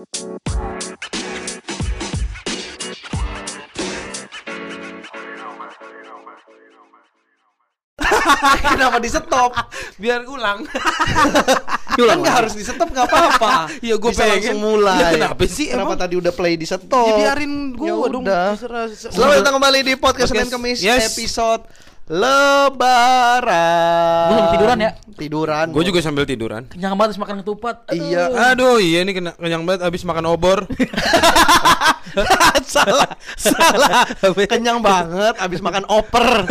Kenapa di stop? Biar ulang. Kan nggak harus di stop nggak apa-apa. Iya, gua Bisa pengen. mulai. Ya, kenapa sih, Kenapa emang? tadi udah play di stop? Ya, biarin Ya gua dong. Selamat datang kembali di podcast Senin. Kamis Yes. episode Lebaran. Gua sambil tiduran ya? Tiduran. Gue juga sambil tiduran. Kenyang banget habis makan ketupat. Aduh. Iya. Aduh, iya ini kena kenyang banget abis makan obor. salah, salah. Kenyang banget abis makan oper.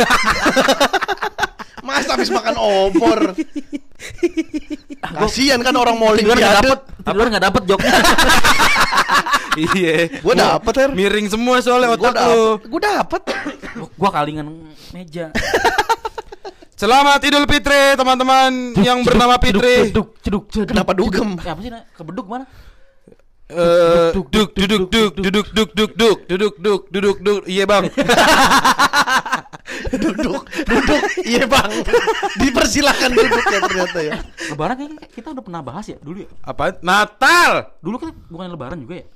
Mas abis makan opor. Kasian kan orang mau Tiduran nggak dapet, tiduran nggak dapet joknya. iya. Gua dapet, Her. Miring semua soalnya otak lu. dapet. Gua dapet. gua kalingan meja. Selamat Idul Fitri teman-teman yang bernama Fitri. Ceduk, ceduk, ceduk. Kenapa dugem? Ya, apa sih? Kebeduk mana? Eh, duk duk duk duk duduk duk duk duk duduk duk duduk duk iya bang duduk, duduk. Iya bang. Dipersilahkan duduk ya ternyata ya. Lebaran kayaknya kita udah pernah bahas ya dulu ya. apa Natal Dulu kan bukan lebaran juga ya.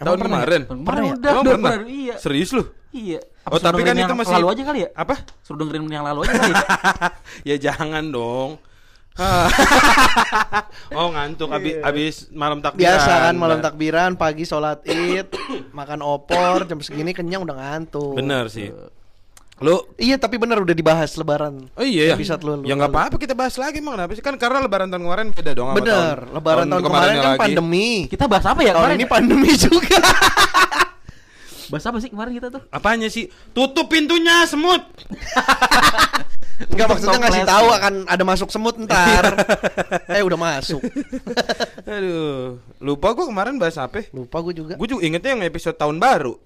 tahun ya? kemarin kemarin ya? udah, Emang udah pernah? Iya. serius lu Iya. Oh, suruh tapi kan itu masih- lalu aja kali ya? apa Suruh dengerin yang lalu aja kali ya? ya jangan dong oh ngantuk abis abis malam takbiran Biasa kan malam takbiran, pagi sholat id, makan opor, jam segini kenyang udah ngantuk. bener sih lu Iya tapi bener udah dibahas lebaran. Oh iya ya. Episode lu- lu- ya nggak lalu. apa-apa kita bahas lagi emang kenapa sih kan karena lebaran tahun kemarin beda dong sama Bener, tahun- lebaran tahun, kemarin kemarinnya kan lagi. pandemi. Kita bahas apa ya Tahun kemarin? ini pandemi juga. Bahas apa sih kemarin kita tuh? Apanya sih? Tutup pintunya semut. Enggak maksudnya ngasih tahu akan ada masuk semut ntar. eh udah masuk. Aduh, lupa gua kemarin bahas apa? Lupa gue juga. Gue juga ingetnya yang episode tahun baru.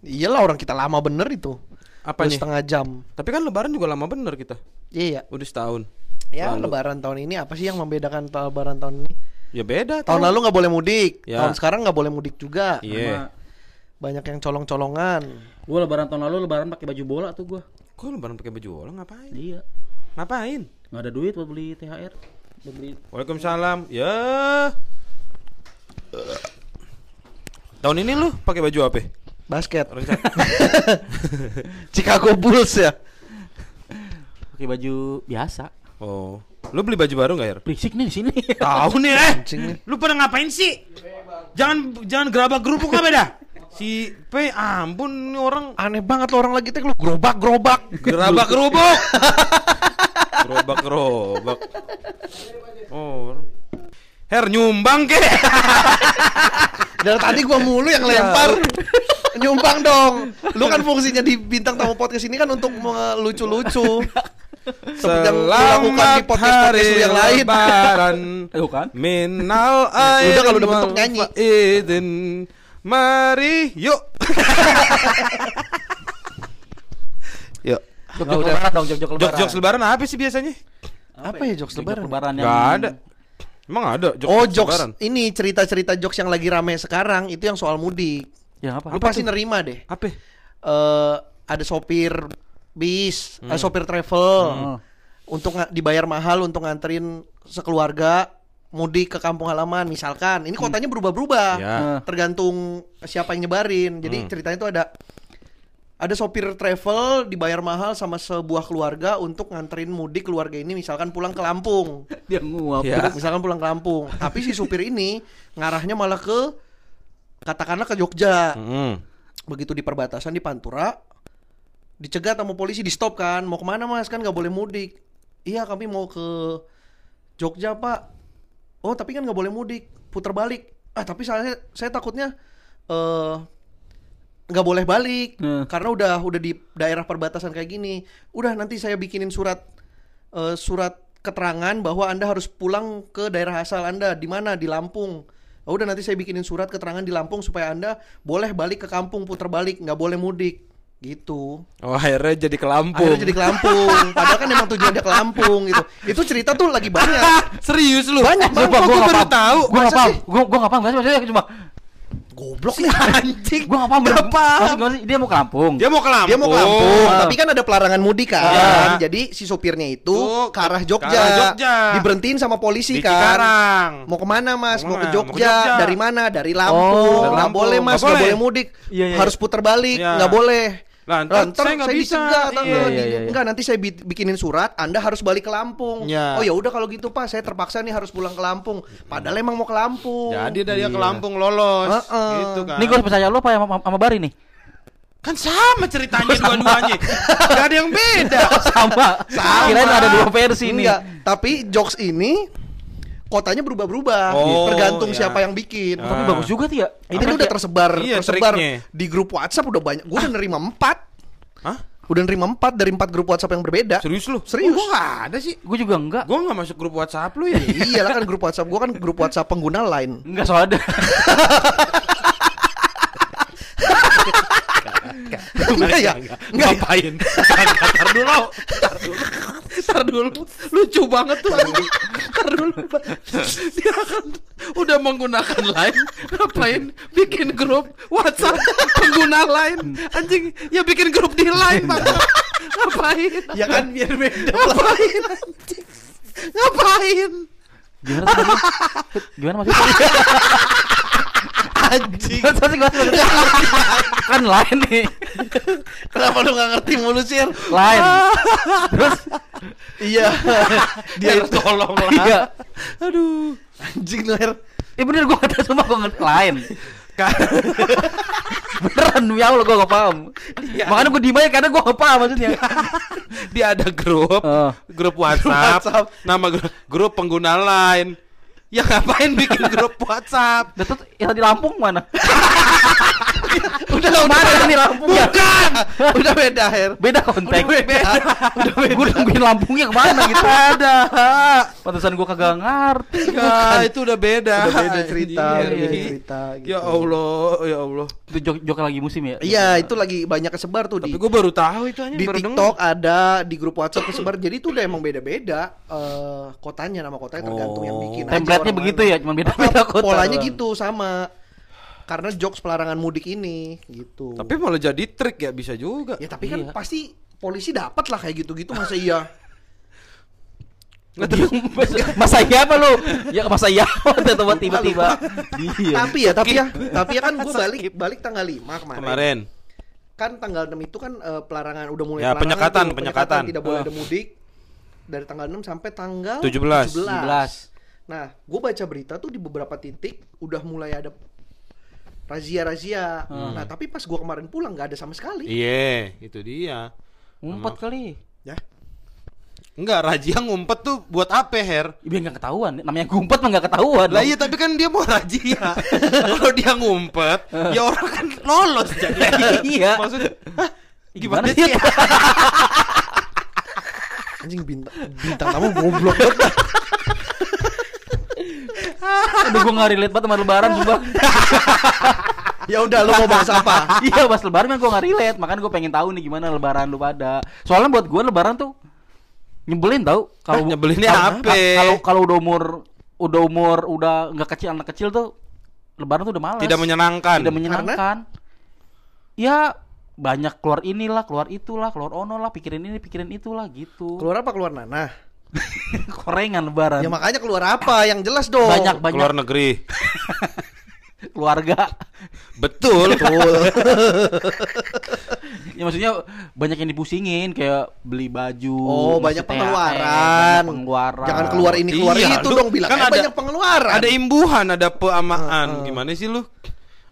Iyalah orang kita lama bener itu. Apa nih? setengah jam. Tapi kan lebaran juga lama bener kita. Iya. Udah setahun. Ya Lalu. lebaran tahun ini apa sih yang membedakan lebaran tahun ini? Ya beda Tahun lalu nggak boleh mudik. Ya. Tahun sekarang nggak boleh mudik juga. Iya. Banyak yang colong-colongan. Gua lebaran tahun lalu lebaran pakai baju bola tuh gua. Kok lebaran pakai baju bola ngapain? Iya. Ngapain? Nggak ada duit buat beli THR. Buat beli Waalaikumsalam. Ya. Tahun ini lu pakai baju apa? Basket. Chicago Bulls ya. pakai baju biasa. Oh. Lu beli baju baru nggak ya? Berisik nih di sini. Tahu nih eh. Lu pada ngapain sih? Jangan jangan gerabak gerubuk apa dah? Si P ampun ini orang Aneh banget lo orang lagi tek lu gerobak-gerobak. gerabak gerubuk. gerobak gerobak. Oh. Her nyumbang ke? Dari tadi gua mulu yang lempar. Nyumbang dong. Lu kan fungsinya di bintang tamu podcast ini kan untuk lucu-lucu. Seperti yang di Selamat podcast-podcast hari lu yang lain. lebaran. Tuh kan? Minal Udah aidin kalau udah bentuk nyanyi. Mari yuk. yuk. Jok-jok lebaran dong, jok-jok lebaran. Jok-jok lebaran apa sih biasanya? Apa ya jokes Jok-jok lebaran? lebaran yang Gak ada. Emang ada jokes Oh jokes lebaran? ini cerita-cerita jokes yang lagi rame sekarang itu yang soal mudik. Yang apa? Lu pasti nerima deh. Apa? Eh ada sopir bis, Hmm. eh, sopir travel Hmm. untuk dibayar mahal untuk nganterin sekeluarga mudik ke kampung halaman misalkan. Ini kotanya berubah-berubah. Ya. Hmm. Tergantung siapa yang nyebarin. Jadi Hmm. ceritanya itu ada ada sopir travel dibayar mahal sama sebuah keluarga untuk nganterin mudik keluarga ini misalkan pulang ke Lampung. Dia nguap. Ya. Misalkan pulang ke Lampung. Tapi si supir ini ngarahnya malah ke katakanlah ke Jogja. Hmm. Begitu di perbatasan di Pantura dicegat sama polisi di stop kan. Mau ke mana mas kan nggak boleh mudik. Iya kami mau ke Jogja pak. Oh tapi kan nggak boleh mudik. Putar balik. Ah tapi saya saya takutnya eh nggak boleh balik Hmm. karena udah udah di daerah perbatasan kayak gini. Udah nanti saya bikinin surat eh, surat keterangan bahwa anda harus pulang ke daerah asal anda di mana di Lampung. Oh, udah nanti saya bikinin surat keterangan di Lampung supaya anda boleh balik ke kampung putar balik nggak boleh mudik gitu. Oh akhirnya jadi ke Lampung. Akhirnya jadi ke Lampung. Padahal kan emang tujuannya ke Lampung gitu. Itu cerita tuh lagi banyak. Serius lu? Banyak banget. Sumpah, gua gua baru tahu. Gua enggak paham. Gua gua enggak paham. Maksudnya maksudnya coba. Goblok nih anjing. Gua enggak paham. Sih, dia mau ke Lampung. Dia mau ke Lampung. Dia mau ke Lampung, Ah. tapi kan ada pelarangan mudik kan. Iya. Jadi si sopirnya itu Tuh, ke arah ke Jogja. arah Jogja. Diberhentiin sama polisi di kan. Cikarang. Mau ke mana mas? Mau, Mau ke ke mana? Mau ke Jogja. Jogja. Dari mana? Dari Oh. Lampung. Dari Lampung. boleh mas, Nggak nggak boleh. boleh mudik. Iya, iya. Harus putar balik, Iya. nggak boleh. Lah, ntar ntar saya nggak bisa. dicegat, Iya, iya, Di- iya. Enggak, nanti saya bi- bikinin surat, Anda harus balik ke Lampung. Iya. Oh ya udah kalau gitu Pak, saya terpaksa nih harus pulang ke Lampung. Padahal emang mau ke Lampung. Jadi dari dia ke Iya. Lampung lolos. Heeh. Gitu kan. Nih gua harus percaya lu apa sama, sama Bari nih? Kan sama ceritanya dua-duanya. Gak ada yang beda. Sama. Sama. Kirain ada dua versi nih. Enggak, tapi jokes ini kotanya berubah-berubah, Oh, tergantung iya. siapa yang bikin. Tapi Ah. bagus juga tuh ya. Ini kan udah tersebar, Iya, tersebar triknya. di grup WhatsApp udah banyak. Gue udah nerima empat, Hah? udah nerima empat dari empat grup WhatsApp yang berbeda. Serius lu? Serius. Oh, gua gak ada sih. Gue juga enggak. Gua gak masuk grup WhatsApp lu ya. Iya lah kan grup WhatsApp gue kan grup WhatsApp pengguna lain. Enggak soalnya. Enggak ya? Enggak, Enggak. Ngapain? Ntar dulu. Ntar dulu. Ntar dulu. Lucu banget tuh. Ntar dulu. Dia kan udah menggunakan line. Ngapain bikin grup WhatsApp pengguna line? Anjing, ya bikin grup di line, Bang. Ngapain? Ya kan biar beda. Ngapain anjing? Ngapain? Gimana tadi? Gimana maksudnya? Anjing. Kan lain nih. Kenapa lu gak ngerti mulu sih? Lain. Terus Iya. Dia tolong lah. iya. Aduh. Anjing lu Her. Ya bener gue kata semua gue ngerti lain. Beneran demi Allah gue gak paham. Iya. Makanya gue diem aja karena gue gak paham maksudnya. dia ada grup, Oh. grup WhatsApp, WhatsApp. nama grup, grup pengguna lain. Ya ngapain bikin grup WhatsApp? Dan terus yang di Lampung mana? Udah udah Mana nih Lampungnya? Bukan. Udah beda Her. Beda konteks. Udah beda. Udah beda. Gue nungguin Lampungnya ke mana gitu. Ada. Pantesan gue kagak ngerti. Ya, itu udah beda. Udah beda cerita, Anjir. udah beda iya. cerita gitu. Ya Allah, ya Allah. Itu jok, jok lagi musim ya? Iya, itu lagi banyak kesebar tuh Tapi di gue baru tahu itu aja. di TikTok ada, di grup WhatsApp kesebar. Jadi itu udah emang beda-beda eh, kotanya nama kotanya tergantung yang Oh. bikin. Template-nya begitu ya, cuma beda-beda kota. Polanya gitu sama. Karena jokes pelarangan mudik ini gitu. Tapi malah jadi trik ya bisa juga. ya tapi kan Iya. pasti polisi dapat lah kayak gitu-gitu masa iya. Nggak terus masa iya apa lu? Ya masa iya atau tiba-tiba. Iya. Tapi ya, tapi ya, tapi ya kan gue balik balik tanggal 5 kemarin. kemarin. Kan tanggal 6 itu kan eh, pelarangan udah mulai Ya, pelarangan penyekatan, tuh, penyekatan. tidak boleh Ah. ada mudik dari tanggal 6 sampai tanggal 17. 17. Nah, gue baca berita tuh di beberapa titik udah mulai ada razia-razia. Hmm. Nah, tapi pas gua kemarin pulang nggak ada sama sekali. Iya, itu dia. Ngumpet kali. Ya. Enggak, razia ngumpet tuh buat apa, Her? Ya, Biar nggak ketahuan. Namanya ngumpet mah nggak ketahuan. Lah iya tapi kan dia mau razia. Kalau dia ngumpet, ya orang kan lolos jadi. Iya. Maksudnya, hah, Gimana gimana sih? sih? Anjing bintang bintang tamu goblok banget. Aduh gue nggak relate banget sama lebaran sumpah. ya udah lu mau bahas apa? iya pas lebaran kan gue nggak relate. Makanya gue pengen tahu nih gimana lebaran lu pada. Soalnya buat gue lebaran tuh nyebelin tau. Kalau nyebelinnya apa? Kalau kalau udah umur udah umur udah nggak kecil anak kecil tuh lebaran tuh udah males. Tidak menyenangkan. Tidak menyenangkan. Ya banyak keluar inilah, keluar itulah, keluar ono lah, pikirin ini, pikirin itulah gitu. Keluar apa keluar nanah? Korengan lebaran. Ya makanya keluar apa yang jelas dong. banyak banyak Keluar negeri. keluarga. Betul. Betul. ya maksudnya banyak yang dipusingin kayak beli baju. Oh, banyak THR, pengeluaran. banyak pengeluaran. Jangan keluar ini keluar Iya, itu lu dong bilang kan kan ada- banyak pengeluaran. ada imbuhan, ada peamaan. Heeh. Gimana sih lu?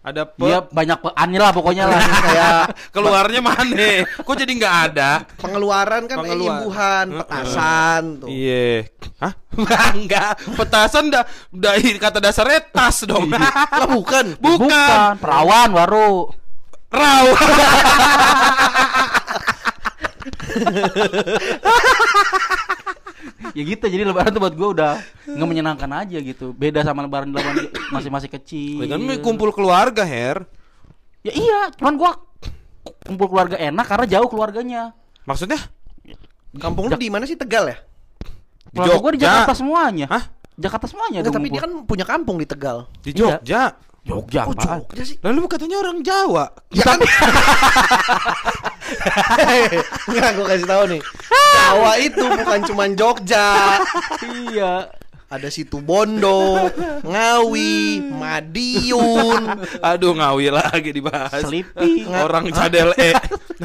Ada pe Iya banyak pe aneh lah pokoknya lah. kayak keluarnya mana? Kok jadi nggak ada? pengeluaran kan Pengeluar. imbuhan, petasan tuh. Iya. Hah? Enggak. Petasan dah dari kata dasarnya tas dong. Lah bukan. Bukan. perawan baru. Raw. Ya gitu jadi lebaran tuh buat gue udah nggak menyenangkan aja gitu. Beda sama lebaran lebaran masih masih kecil. kan kumpul keluarga, Her. Ya iya, cuman gua kumpul keluarga enak karena jauh keluarganya. Maksudnya? Kampung lu di mana sih Tegal ya? Di Keluarga gua di Jogja. Jakarta semuanya. Hah? Jakarta semuanya Enggak, dong tapi dia kan punya kampung di Tegal. Di Iya. Jogja. Jogja Oh apaan? Jogja sih. Lalu katanya orang Jawa. Ya kan? Enggak, gue kasih tahu nih. Jawa itu bukan cuman Jogja. iya. Ada situ Bondo, Ngawi, Madiun. Aduh ngawi lagi dibahas. Selipi. Orang cadel E.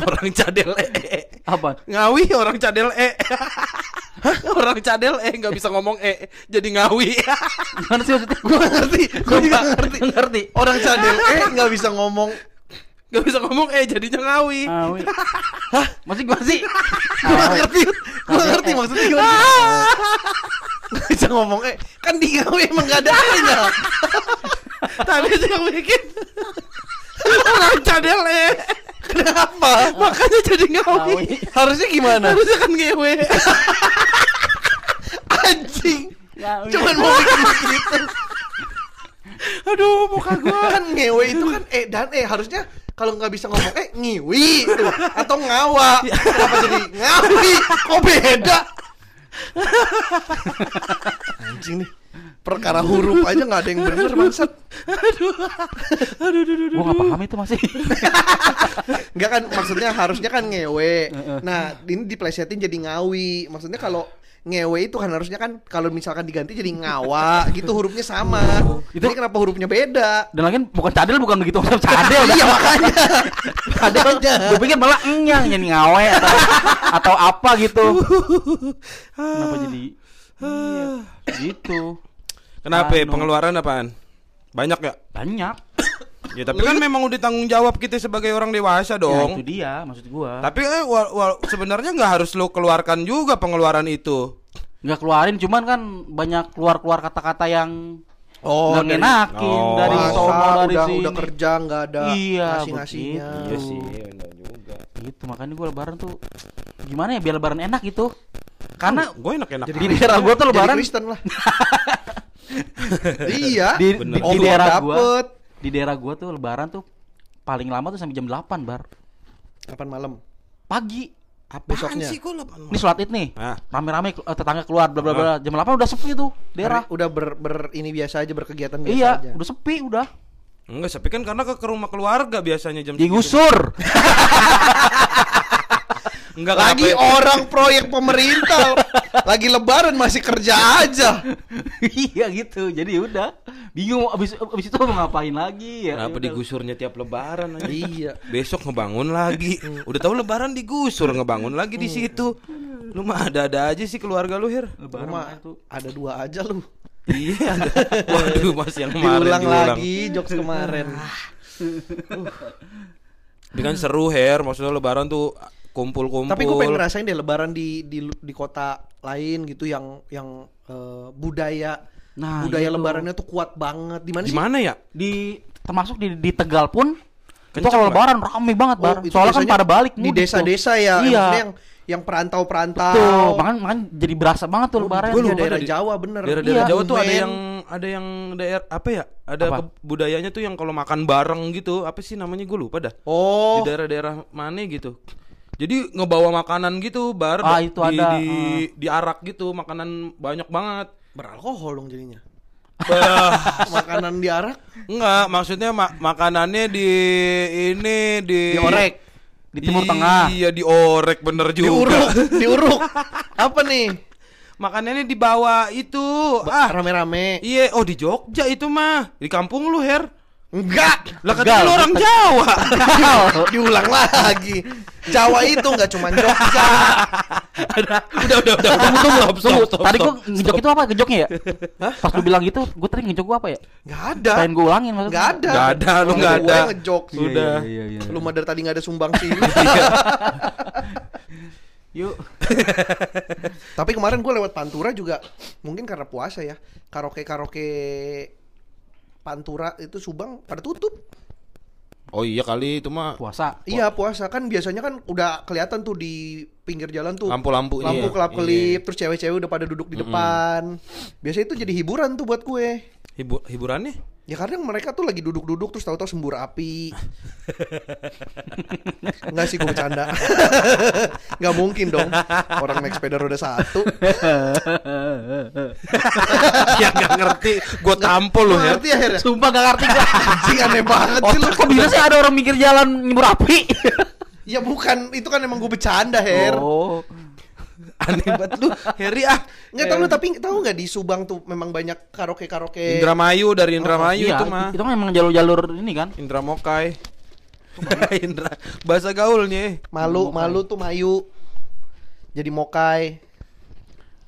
Orang cadel E. Apa? Ngawi orang cadel E. orang cadel E nggak bisa ngomong E. Jadi ngawi. Gimana sih maksudnya? Gue ngerti, gue juga ngerti. ngerti. Orang cadel eh nggak bisa ngomong. Gak bisa ngomong E jadinya ngawi. Ah, wih. Hah? Masih gimana sih? Gue ngerti, gue ngerti maksudnya gimana. Nggak bisa ngomong eh kan di Ngawi emang gak ada nya. Tadi sih yang bikin. orang cadel E. Kenapa? Makanya jadi ngawi. Ngawi. Harusnya gimana? Harusnya kan ngewe. Anjing. Ngawi. Cuman mau bikin begitu. Aduh muka gua. Kan ngewe itu kan. Eh dan eh harusnya kalau nggak bisa ngomong eh ngiwi itu atau ngawa. Kenapa jadi ngawi? Kok beda? Anjing nih. Perkara huruf aja nggak ada yang bener bangsat. Gua gak paham itu masih. nggak kan maksudnya harusnya kan ngewe. Nah ini diplesetin jadi ngawi. Maksudnya kalau ngewe itu kan harusnya kan kalau misalkan diganti jadi ngawa gitu hurufnya sama. Itu- ini kenapa hurufnya beda? Dan lagi bukan cadel bukan begitu maksudnya cadel iya makanya. Cadel. Gue pikir malah enyang jadi ngawe atau atau apa gitu. Kenapa jadi iya, gitu. Kenapa? Anu. Pengeluaran apaan? Banyak ya? banyak Ya tapi kan memang udah tanggung jawab kita sebagai orang dewasa ya, dong. itu dia maksud gua Tapi eh, wa- wa- sebenarnya nggak harus lo keluarkan juga pengeluaran itu. nggak keluarin cuman kan banyak keluar keluar kata-kata yang oh nggak ngenakin Oh. dari sono dari udah, sini udah kerja nggak ada Iya, ngasih ngasihnya begitu. benar juga. gitu makanya gua lebaran tuh gimana ya biar lebaran enak gitu karena gue enak-enak. di daerah gua tuh lebaran Jadi Kristen lah. iya. di, Bener. di, Oh, di belum daerah gua dapet. Di daerah gua tuh lebaran tuh paling lama tuh sampai jam 8 bar Kapan malam? pagi Apaan besoknya. sih lupa. ini sholat id nih Ah. rame-rame eh, tetangga keluar bla bla bla jam 8 udah sepi tuh daerah Hari- udah ber, ber- ini biasa aja berkegiatan biasa iya aja. udah sepi udah Enggak, tapi kan karena ke, ke rumah keluarga biasanya jam digusur Enggak Lagi kenapa- orang proyek pemerintah. lagi lebaran masih kerja aja. iya gitu jadi udah bingung abis abis itu mau ngapain lagi ya Kenapa Yaudah. digusurnya tiap lebaran aja? iya. Besok ngebangun lagi. Udah tahu lebaran digusur, ngebangun lagi di situ. Lu mah ada-ada aja sih keluarga lu, Hir. lebaran Rumah makanya tuh ada dua aja lu. Iya, ada. Waduh, Mas yang kemarin Diulang diulang. lagi jokes kemarin. Ini kan seru, Her. Maksudnya lebaran tuh kumpul-kumpul. Tapi gue pengen ngerasain deh lebaran di di di kota lain gitu yang yang eh, budaya Nah, budaya tuh. lebarannya tuh kuat banget. Di mana Di sih? mana ya? di termasuk di di Tegal pun itu Kenceng kalau nggak? lebaran rame banget bar Oh, itu soalnya kan pada balik di desa-desa ya, iya yang yang perantau-perantau. tuh makan makan jadi berasa banget tuh lebaran gua Iya, lupa daerah ada di- Jawa bener. Daerah-daerah Iya. Jawa tuh ada Kebumen. yang ada yang daerah apa ya? Ada Apa? budayanya tuh yang kalau makan bareng gitu. Apa sih namanya? Gue lupa dah. Oh, Di daerah-daerah mana gitu. Jadi ngebawa makanan gitu bar Ah, di, itu ada, di, ah. diarak gitu, makanan banyak banget. beralkohol dong jadinya. Makanan diarak, enggak, maksudnya ma- makanannya di ini di diorek, di Timur Tengah Iya, diorek bener juga. diuruk, diuruk. Apa nih? Makanannya dibawa itu. Ah, Rame-rame. iya, oh di Jogja itu mah. Di kampung lu, Her. Enggak. Lah katanya lu orang. Jawa. Diulang lagi. Jawa itu nggak cuma Jogja. Ada. Udah, udah, udah. tunggu tunggu Stop, stop, tunggu stop, tadi gua ngejok itu apa ngejoknya ya pas lu bilang gitu gua tadi ngejok gua apa ya Nggak ada. pengen gua ulangin maksudnya Nggak ada. Nggak ada, lu nggak Gue ada. ngejok. Sudah. iya, iya, Lu mah dari tadi nggak ada sumbang sih. yuk Tapi kemarin gue lewat Pantura juga mungkin karena puasa ya. Karaoke karaoke Pantura itu Subang pada tutup. Oh iya kali itu mah puasa Iya puasa kan biasanya kan udah kelihatan tuh di pinggir jalan tuh lampu-lampu lampu iya. kelap kelip Iya. terus cewek-cewek udah pada duduk di depan. Biasanya itu jadi hiburan tuh buat gue. Hibur hiburannya? Ya kadang mereka tuh lagi duduk-duduk terus tahu-tahu sembur api. Enggak sih gue bercanda. Enggak mungkin dong. Orang naik sepeda roda satu. ya nggak ngerti. Gue tampol lu ya. Ngerti akhirnya. Sumpah gak ngerti gua. Anjing aneh banget sih lu. kok bisa sih ada orang mikir jalan nyebur api? Ya bukan, itu kan emang gue bercanda, Her. Oh. Aneh banget lu. Heri ah. Nggak tahu lu tapi tahu nggak di Subang tuh memang banyak karaoke-karaoke. Indramayu dari Indramayu Iya, itu mah. itu kan emang jalur-jalur ini kan. Indra Mokai. Indra bahasa gaulnya. Malu, malu tuh Mayu. Jadi Mokai.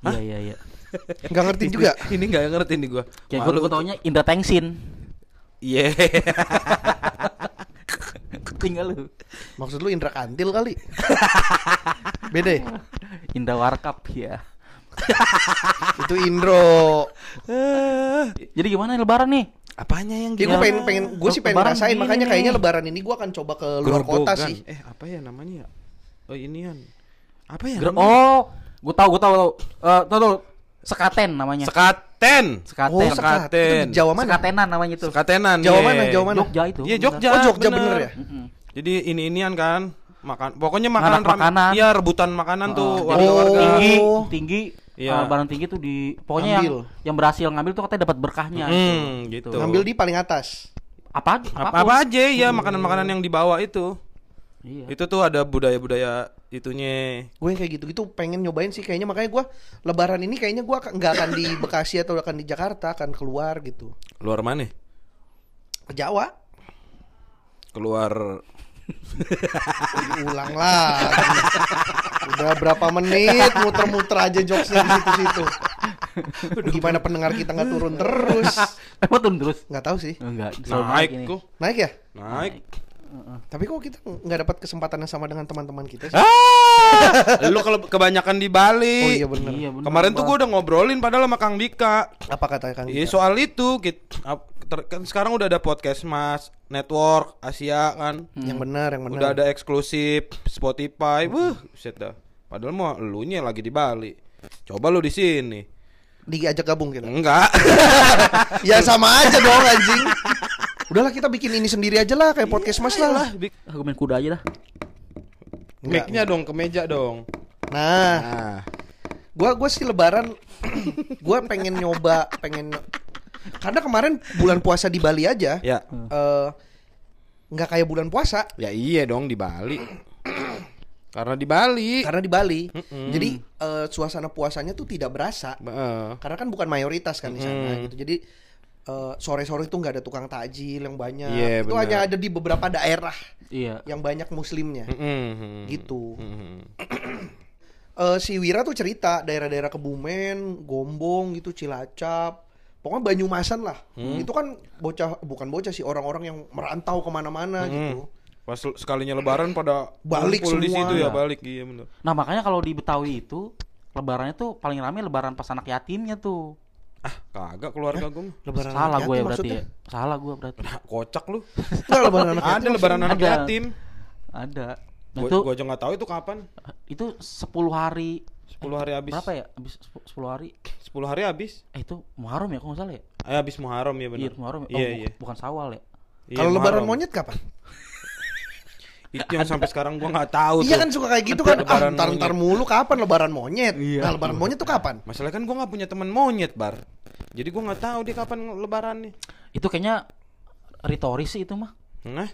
Iya, iya, iya. Nggak ngerti juga. Ini nggak ngerti nih gua. Kayak gue taunya Indra Tengsin. Iya. Tinggal lu. Maksud lu Indra Kantil kali. Beda. ya? Indra Warkap ya. Itu Indro. Jadi gimana lebaran nih? Apanya yang Ya gue pengen pengen gue sih pengen Lebaran ngerasain gini makanya nih. kayaknya lebaran ini gue akan coba ke luar kota sih. Eh, apa ya namanya ya? Oh, inian. Apa ya? Namanya? oh, gue tahu, gue tahu, tahu. Eh, tahu, tahu. Sekaten namanya. Sekaten. Sekaten. Oh, sekat. Sekaten. Itu Jawa mana? Sekatenan namanya itu. Sekatenan. Jawa iya. mana? Jawa mana? Jogja itu. Iya, Jogja. Oh, Jogja bener ya? Mm-mm. Jadi ini inian kan makan pokoknya makanan Anak makanan. Iya, rebutan makanan tuh Oh, warga-warga. tinggi, Oh. tinggi. Iya. eh, barang tinggi tuh di pokoknya yang yang berhasil ngambil tuh katanya dapat berkahnya. Hmm, gitu. Ngambil di paling atas. Apa? apa, apa aja ya makanan-makanan yang dibawa itu. Iya. Itu tuh ada budaya-budaya itunya. Gue kayak gitu-gitu pengen nyobain sih kayaknya. Makanya gue lebaran ini kayaknya gue nggak akan di Bekasi atau akan di Jakarta akan keluar gitu. Luar mana? ke Jawa. Keluar. Ulang lah. Udah berapa menit muter-muter aja jokesnya di situ-situ. Gimana pendengar kita nggak turun terus? Emang turun terus? nggak tahu sih. Enggak, selalu naik kok. naik ya? Naik. Tapi kok kita nggak dapat kesempatan yang sama dengan teman-teman kita sih Ah, lu kalau kebanyakan di Bali. oh iya bener Iya, bener, Kemarin tuh gua udah ngobrolin padahal sama Kang Dika. apa kata kang Iya Dika? soal itu ter- kan sekarang udah ada podcast Mas, Network Asia kan. yang benar yang benar Udah ada eksklusif Spotify. Wuh, buset dah. Padahal mau elunya lagi di Bali. Coba lu di sini. diajak gabung kita Enggak. ya sama aja dong anjing udahlah kita bikin ini sendiri aja lah kayak podcast mas lah Ah, gue main kuda aja dah. Enggak. Mic-nya dong ke meja dong. nah Nah, gua gua sih lebaran gua pengen nyoba pengen karena kemarin bulan puasa di Bali aja ya. eh, nggak kayak bulan puasa Ya iya dong di Bali. Karena di Bali. karena di Bali Mm-mm. jadi eh, suasana puasanya tuh tidak berasa Heeh. karena kan bukan mayoritas kan di sana Mm. gitu jadi eh, sore-sore itu nggak ada tukang takjil yang banyak Iya, itu benar. hanya ada di beberapa daerah Iya. yang banyak muslimnya Mm-mm. gitu Mm-mm. Eh, si Wira tuh cerita daerah-daerah Kebumen, Gombong gitu, Cilacap, pokoknya Banyumasan lah. Hmm. Itu kan bocah, bukan bocah sih orang-orang yang merantau ke mana-mana Hmm. gitu. Pas sekalinya lebaran pada Balik ngumpul di semua. situ ya balik iya bener. Nah makanya kalau di Betawi itu lebarannya tuh paling rame lebaran pas anak yatimnya tuh. Ah, kagak keluarga gue. Lebaran Salah gue ya berarti ya. Salah gue berarti. Nah, kocak lu. Enggak lebaran anak Ada lebaran anak Ada. yatim. Ada. Nah, Gua, itu gua aja nggak tahu itu kapan. itu 10 hari 10 hari habis. berapa ya? Habis 10 hari. 10 hari habis. Eh itu Muharram ya kalau nggak salah ya? Eh habis Muharram ya benar. Iya, Muharram. ya? Oh, Iya, bu- iya. bukan Sawal ya. Iya, Kalau lebaran monyet kapan? Itu yang sampai sekarang gua nggak tahu Iya kan suka kayak gitu kan. Ah, Lebaran ntar ntar mulu kapan lebaran monyet? Iya. Nah, lebaran monyet tuh kapan? Masalahnya kan gua nggak punya teman monyet, Bar. Jadi gua nggak tahu dia kapan lebaran nih. Itu kayaknya retoris sih itu mah. Nah,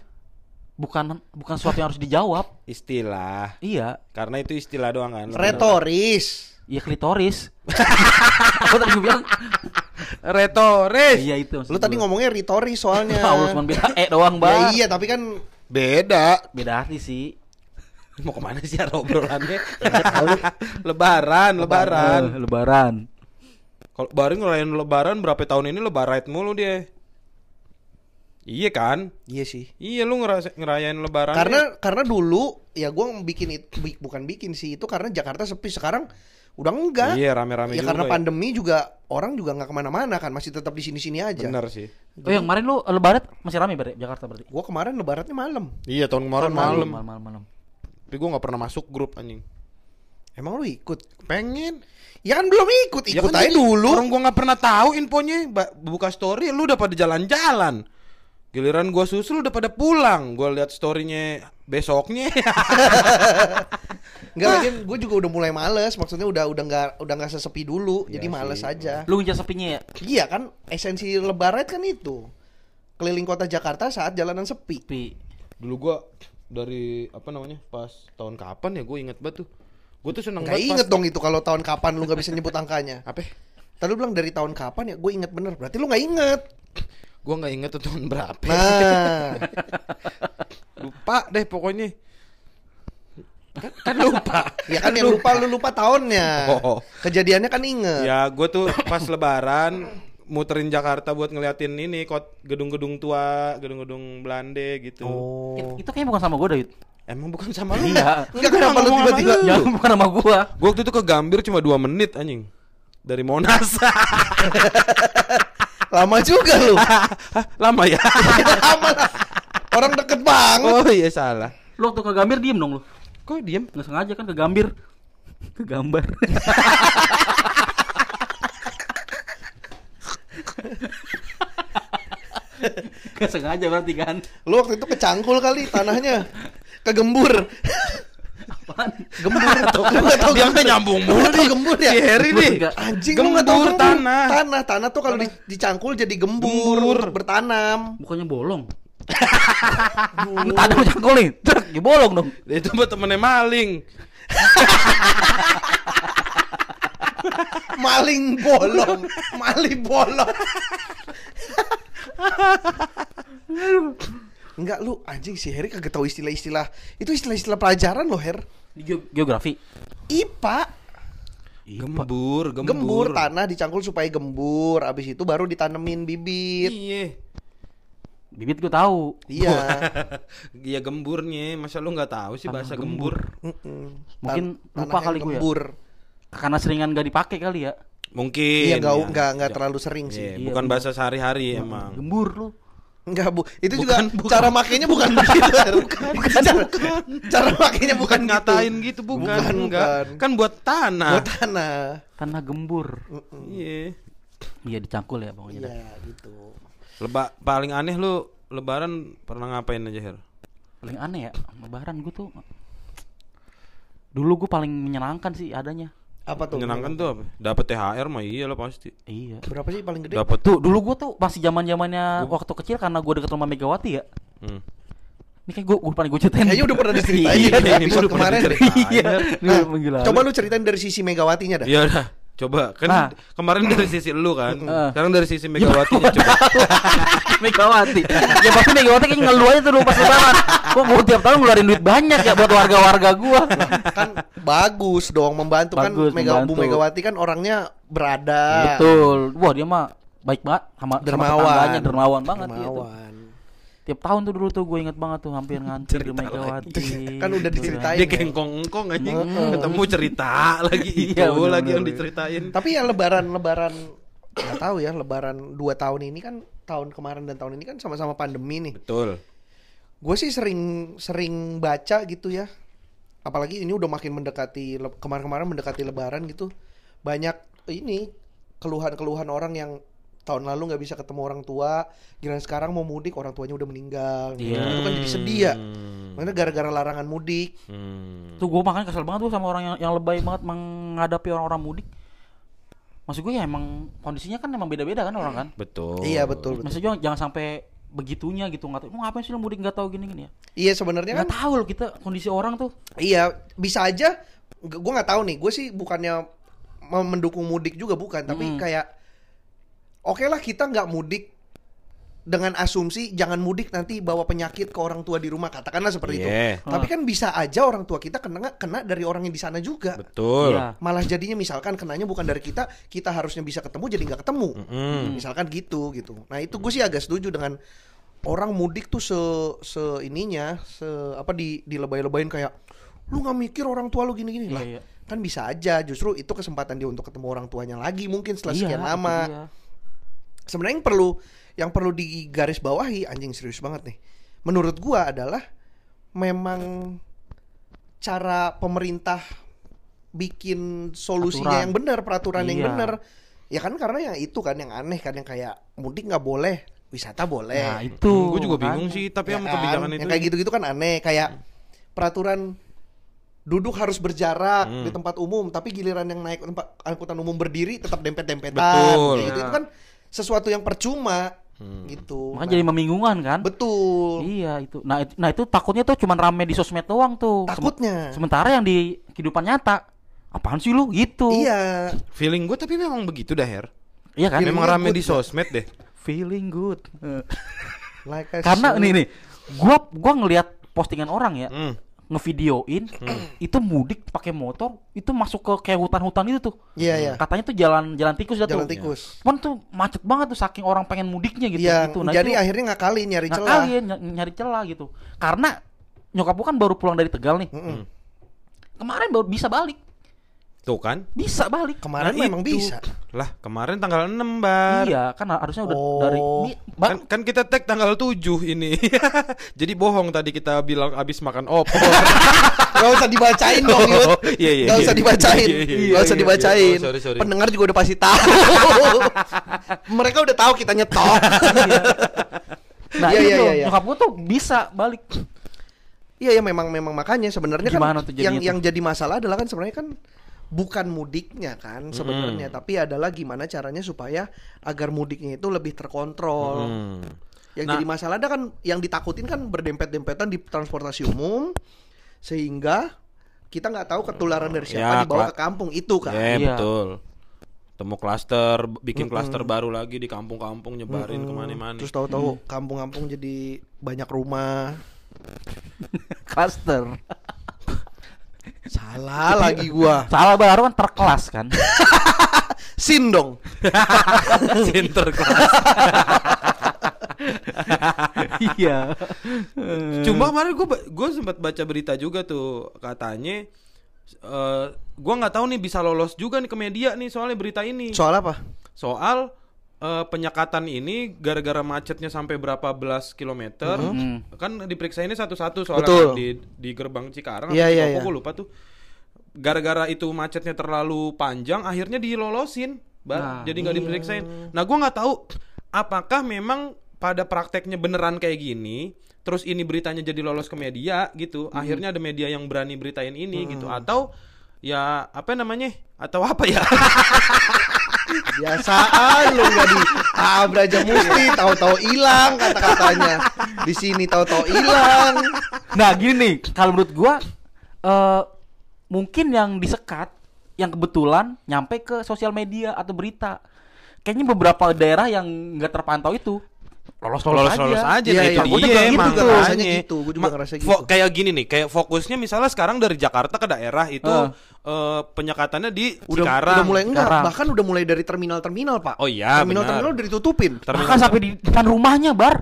Bukan bukan sesuatu yang harus dijawab. istilah. Iya, Karena itu istilah doang kan. Retoris. iya klitoris. Apa tadi gue bilang? Retoris. Iya itu. Lu tadi ngomongnya ritoris soalnya. Ya Allah cuma beda eh doang, Ya Bang. iya, tapi kan Beda. Beda arti sih. Mau ke mana sih arah obrolannya? lebaran, lebaran. Lebaran. Kalau baru ngerayain lebaran berapa tahun ini lebaran mulu dia. Iya kan? iya sih. Iya lu ngerasa, ngerayain lebaran. Karena karena dulu ya gua bikin itu bukan bikin sih itu karena Jakarta sepi sekarang udah enggak. Iya rame-rame ya juga karena ya. pandemi juga orang juga nggak ke mana-mana kan masih tetap di sini-sini aja. Bener sih. Oh yang kemarin lu eh, lebaran masih rame berarti Jakarta berarti. Gua kemarin lebarannya malam. Iya tahun kemarin Tahun malam. Malam malam malam. Tapi gua nggak pernah masuk grup anjing. Emang lu ikut? Pengen. Ya kan belum ikut, Ya ikut kan aja jadi dulu. Orang gua nggak pernah tahu infonya. Buka story lu udah pada jalan-jalan. Giliran gua susul udah pada pulang. Gua lihat storynya besoknya. Enggak lagi gue juga udah mulai males, maksudnya udah udah nggak udah nggak sesepi dulu, Iya jadi males aja. Lu ngejar sepinya ya? Iya kan esensi lebaran kan itu. Keliling kota Jakarta saat jalanan sepi. Sepi. Dulu gua dari apa namanya? Pas tahun kapan ya gue inget banget tuh. Gue tuh seneng Gak banget inget pas- dong itu kalau tahun kapan lu nggak bisa nyebut angkanya. Apa? Tadi lu bilang dari tahun kapan ya? Gue inget bener. Berarti lu nggak inget. Gue nggak inget tuh tahun berapa. Nah, Lupa deh pokoknya. Kan, kan lupa. ya kan yang lupa lu lupa tahunnya. Oh. Kejadiannya kan inget. Ya gue tuh pas lebaran muterin Jakarta buat ngeliatin ini kot gedung-gedung tua, gedung-gedung Belanda gitu. Oh. It- Itu kayaknya bukan sama gua, David. Emang bukan sama lu? Iya. Enggak kenapa lu tiba-tiba. Ya, bukan sama gua. Gue waktu itu ke Gambir cuma 2 menit anjing. Dari Monas. lama juga lu. Hah, Lama ya? lama lah. Orang deket banget. oh iya salah. Lu waktu ke Gambir diem dong lu. Kok diem? Nggak sengaja kan ke Gambir. Ke gambar. Gak sengaja berarti kan. Lu waktu itu kecangkul kali tanahnya. Kegembur. Apaan? Gembur. Lu nggak tahu Dia nggak nyambung mulu. gembur ya? Si Harry Gembur nih. Anjing Gembur gembur. tanah. Tanah, tanah tuh kalau di- dicangkul jadi gembur, Gembur. untuk bertanam. Bukannya bolong. Tadi mau cangkul nih. Truk, ya bolong dong. Itu buat temennya maling. Maling bolong, maling bolong. Enggak lu anjing si Heri kagak tahu istilah-istilah. Itu istilah-istilah pelajaran loh, Her. Di geo- geografi. IPA. Gembur, gembur. Gembur tanah dicangkul supaya gembur. Abis itu baru ditanemin bibit. Iya. Bibit gua tahu. Iya. Iya gemburnya. Masa lu nggak tahu sih Tanah bahasa gembur. gembur? Mungkin Tan- lupa kali gua ya. gembur. Karena seringan gak dipakai kali ya. Mungkin. Iya nggak ya. nggak nggak Ya. terlalu sering Iya, sih. Iya, bukan bener. bahasa sehari-hari emang. Gembur lu. Enggak bu, itu Bukan, juga bukan. cara makainya bukan begitu. Her. Bukan, cara, cara makainya bukan, Bukan ngatain gitu, bukan, Bukan, enggak. bukan. Kan buat tanah. Buat tanah. Tanah gembur. Iya. Iya dicangkul ya pokoknya. Iya gitu. Leba paling aneh lu lebaran pernah ngapain aja, Her? Paling aneh ya, lebaran gue tuh Dulu gue paling menyenangkan sih adanya. Apa tuh? Menyenangkan tuh apa? Dapat THR mah iya lah pasti. Iya. Berapa sih paling gede? Dapat Tuh dulu gue tuh masih zaman zamannya waktu kecil karena gue deket rumah Megawati ya. Hmm. Ini kayak gue gue paling gue ceritain. Kayaknya udah pernah diceritain Iya, di ini episode udah pernah kemarin. diceritain. Iya. Nah, lalu. coba lu ceritain dari sisi Megawatinya dah. Iya dah. Coba kan Nah. kemarin dari sisi lu kan. Heeh. Sekarang dari sisi Megawati coba. Megawati. ya pasti Megawati kayaknya ngeluh aja tuh pas lebaran. Kok gue tiap tahun ngeluarin duit banyak ya buat warga-warga gua. kan bagus dong membantu Bagus, kan Mega, Bu. Megawati kan orangnya berada. Betul. Wah dia mah baik banget sama sama Dermawan. tetangganya dermawan banget gitu. Dermawan. Tiap tahun tuh dulu tuh gue inget banget tuh hampir nganter di Megawati. Kan udah Gitu diceritain. Dia ya. kengkong-engkong anjing. Heeh. Ketemu cerita lagi itu Iya, bener, lagi yang diceritain. Tapi ya lebaran lebaran nggak tahu ya lebaran dua tahun ini kan tahun kemarin dan tahun ini kan sama-sama pandemi nih. Betul. Gue sih sering sering baca gitu ya. Apalagi ini udah makin mendekati kemarin-kemarin mendekati lebaran gitu. Banyak ini keluhan-keluhan orang yang tahun lalu nggak bisa ketemu orang tua, giliran sekarang mau mudik orang tuanya udah meninggal. Iya. Itu kan jadi sedih ya. Hmm. Makanya gara-gara larangan mudik. Hmm. Tuh gue makanya kesel banget tuh sama orang yang, yang lebay banget menghadapi orang-orang mudik. Maksud gue ya emang kondisinya kan emang beda-beda kan orang kan. Betul. Iya betul betul. Maksudnya jangan, jangan sampai begitunya gitu nggak tahu. Lu ngapain sih lu mudik nggak tahu gini-gini ya? Iya sebenarnya kan Nggak tahu loh kita kondisi orang tuh. Iya, bisa aja. Gue nggak tahu nih. Gue sih bukannya mau mendukung mudik juga bukan, tapi Mm. kayak oke lah kita nggak mudik dengan asumsi jangan mudik nanti bawa penyakit ke orang tua di rumah katakanlah seperti itu. Iya. Tapi kan bisa aja orang tua kita kena kena dari orang yang di sana juga. Betul. Iya. Malah jadinya misalkan kenanya bukan dari kita, kita harusnya bisa ketemu jadi nggak ketemu. Mm. Misalkan gitu gitu. Nah itu gue sih agak setuju dengan orang mudik tuh se se ininya se apa di dilebay-lebayin kayak lu nggak mikir orang tua lu gini-gini Iya, lah. iya. Kan bisa aja justru itu kesempatan dia untuk ketemu orang tuanya lagi mungkin setelah Iya, sekian lama. dia. Sebenarnya yang perlu yang perlu digaris bawahi anjing serius banget nih. Menurut gua adalah memang cara pemerintah bikin solusinya Aturan. yang benar, peraturan yang Iya. benar. Ya kan karena yang itu kan yang aneh kan yang kayak mudik nggak boleh, wisata boleh. Nah, itu. gue juga makanya. bingung sih tapi Ya sama kan? kebijakan itu Yang kayak gitu-gitu kan aneh, kayak peraturan duduk harus berjarak Hmm. di tempat umum, tapi giliran yang naik tempat angkutan umum berdiri tetap dempet-dempetan. Betul. Kayak gitu. Itu kan sesuatu yang percuma Hmm. gitu. Makanya jadi membingungkan kan? betul. Iya itu. Nah itu, nah itu takutnya tuh cuman rame di sosmed doang tuh. Sem- Takutnya. sementara yang di kehidupan nyata apaan sih lu gitu? Iya. feeling gue tapi memang begitu dah Her Iya kan? Feeling- memang rame good di sosmed deh Feeling good. Like Karena said. nih nih, gua gua ngelihat postingan orang ya, Hmm. Ngevideoin itu mudik pakai motor, itu masuk ke kayak hutan-hutan itu tuh. Iya, iya. Katanya tuh jalan jalan tikus dah Jalan tuh. tikus. Cuman tuh macet banget tuh saking orang pengen mudiknya gitu. Iya, gitu. Nah, jadi itu akhirnya ngakali nyari nggak celah. kali ya, ny- nyari celah gitu. Karena nyokap gua kan baru pulang dari Tegal nih. Mm-mm. Kemarin baru bisa balik. Tuh kan Bisa balik. Kemarin Nah, memang itu. bisa. lah kemarin tanggal 6 bar Iya, kan harusnya udah Oh. dari kan, kan kita tag tanggal 7 ini jadi bohong tadi kita bilang abis makan opor Gak usah dibacain dong, Yud. Iya, iya, Gak iya. usah dibacain. Iya, iya, Gak iya, usah iya. dibacain. Oh, sorry, sorry. Pendengar juga udah pasti tahu. Mereka udah tahu kita nyetok. nah Iya, itu iya, iya, iya. nyokap gua tuh bisa balik. Iya ya memang memang makanya sebenarnya kan tuh yang yang jadi masalah adalah kan sebenarnya kan bukan mudiknya kan sebenarnya Mm. tapi adalah gimana caranya supaya agar mudiknya itu lebih terkontrol. Hmm. Yang Nah. jadi masalah ada kan yang ditakutin kan berdempet-dempetan di transportasi umum sehingga kita nggak tahu ketularan dari siapa Ya, dibawa ke kampung itu kan. Ya, Iya. betul. Temu klaster, bikin klaster baru lagi di kampung-kampung nyebarin Mm-mm. ke mana-mana. Terus tahu-tahu kampung-kampung jadi banyak rumah. Cluster. Salah lagi gua. Salah baru kan terkelas kan. Sin dong. Sinterklas. iya. Cuma kemarin gue gue sempat baca berita juga tuh katanya eh gue nggak tahu nih bisa lolos juga nih ke media nih soalnya berita ini Soal apa? soal eh, penyekatan ini gara-gara macetnya sampai berapa belas kilometer Hmm. kan diperiksa ini satu-satu soalnya Betul. kan di di gerbang Cikarang Iya, iya, Kopo, iya. gua lupa tuh. Gara-gara itu macetnya terlalu panjang akhirnya dilolosin Bar. Nah, jadi nggak diperiksain. Nah gua nggak tahu apakah memang pada prakteknya beneran kayak gini terus ini beritanya jadi lolos ke media gitu akhirnya ada media yang berani beritain ini gitu. Atau ya apa namanya? Atau apa ya Biasaan lu nggak di Abra aja mesti tahu-tahu hilang kata-katanya. Di sini tahu-tahu hilang. Nah gini kalau menurut gua eh mungkin yang disekat yang kebetulan nyampe ke sosial media atau berita. Kayaknya beberapa daerah yang nggak terpantau itu lolos lolos, lolos-lolos aja, Iya, nah iya. itu Gua dia gitu, emang juga rasanya makanya. gitu, gua juga Ma- ngerasa gitu. kayak gini nih kayak fokusnya misalnya sekarang dari Jakarta ke daerah itu Eh. eh, penyekatannya di Udah, Cikarang udah mulai enggak, Sekarang. bahkan udah mulai dari terminal-terminal, Pak. Oh iya, Terminal-terminal benar. udah ditutupin. Terminal- Bahkan sampai di depan rumahnya bar.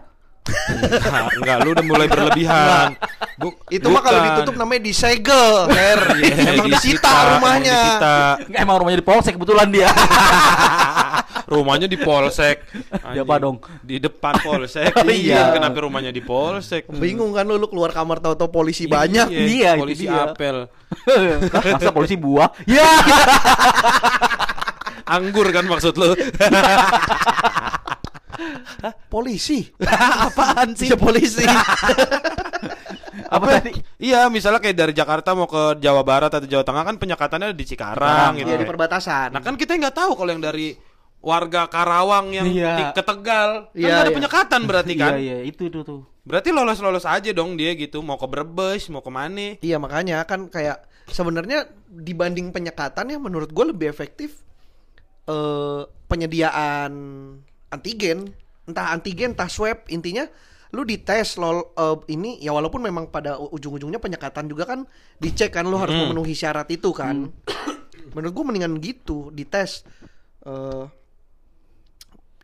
enggak, enggak lu udah mulai berlebihan Bu- Itu mah kalau ditutup namanya disegel, Her. Iya, Emang disita emang rumahnya. disita. Nggak, emang rumahnya di polsek kebetulan dia. rumahnya di polsek Di apa Anjing. dong? di depan polsek Oh, iya. kenapa rumahnya di polsek Bingung kan lu, lu keluar kamar tahu-tahu polisi banyak. Iya, itu polisi dia. apel Masa polisi buah? Ya. anggur kan maksud lu Polisi. apaan sih Iya polisi. Apa tadi? Iya, misalnya kayak dari Jakarta mau ke Jawa Barat atau Jawa Tengah kan penyekatannya di Cikarang gitu. Iya di perbatasan. Nah kan kita nggak tahu kalau yang dari warga Karawang yang Iya. di- ke Tegal kan Iya, ada iya. penyekatan berarti kan. Iya iya itu itu tuh. Berarti lolos-lolos aja dong dia gitu, mau ke Brebes, mau ke mana. Iya makanya kan kayak sebenarnya dibanding penyekatan ya menurut gue lebih efektif eh penyediaan antigen entah antigen entah swab intinya lu dites lol eh, ini ya walaupun memang pada ujung-ujungnya penyekatan juga kan dicek kan lu harus Hmm. memenuhi syarat itu kan menurut gue mendingan gitu dites eh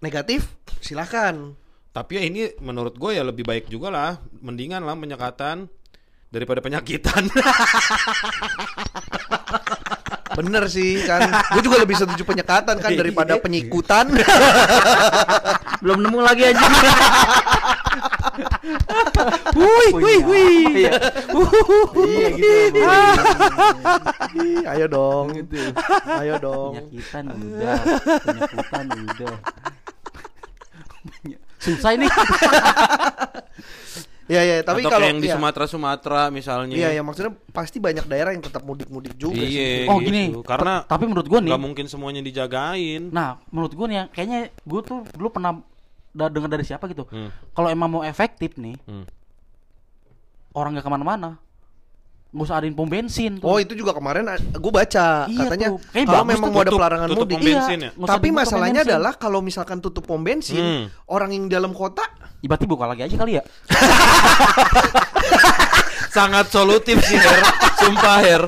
negatif silahkan Tapi ya ini menurut gue ya lebih baik juga lah, mendingan lah penyekatan daripada penyakitan. bener sih kan gue juga lebih setuju penyekatan kan daripada penyikutan Belum nemu lagi aja. wih, wih, wih. Iya. Iya gitu. Ih, ayo dong. Gitu. Ayo dong. Penyakitan udah, penyakitan udah. Susah ini. Ya ya, tapi Atau kalau kayak yang di iya. Sumatera Sumatera misalnya. Iya, ya maksudnya pasti banyak daerah yang tetap mudik-mudik juga sih. Iya. Oh gitu. gini, Karena ta- tapi menurut gua nih, nggak mungkin semuanya dijagain. nah menurut gua nih, ya, kayaknya gua tuh dulu pernah da- dengar dari siapa gitu. Hmm. Kalau emang mau efektif nih, Hmm. orang nggak ke mana-mana, nggak usah adain pom bensin. Tuh. Oh, itu juga kemarin gue baca Iya katanya tuh. Kalau memang tuh mau ada pelarangan tutup mudik. pom bensin ya? Tapi masalahnya bensin. adalah kalau misalkan tutup pom bensin, Hmm. orang yang di dalam kota Ya, berarti buka lagi aja kali ya. Sangat solutif sih Her. Sumpah Her.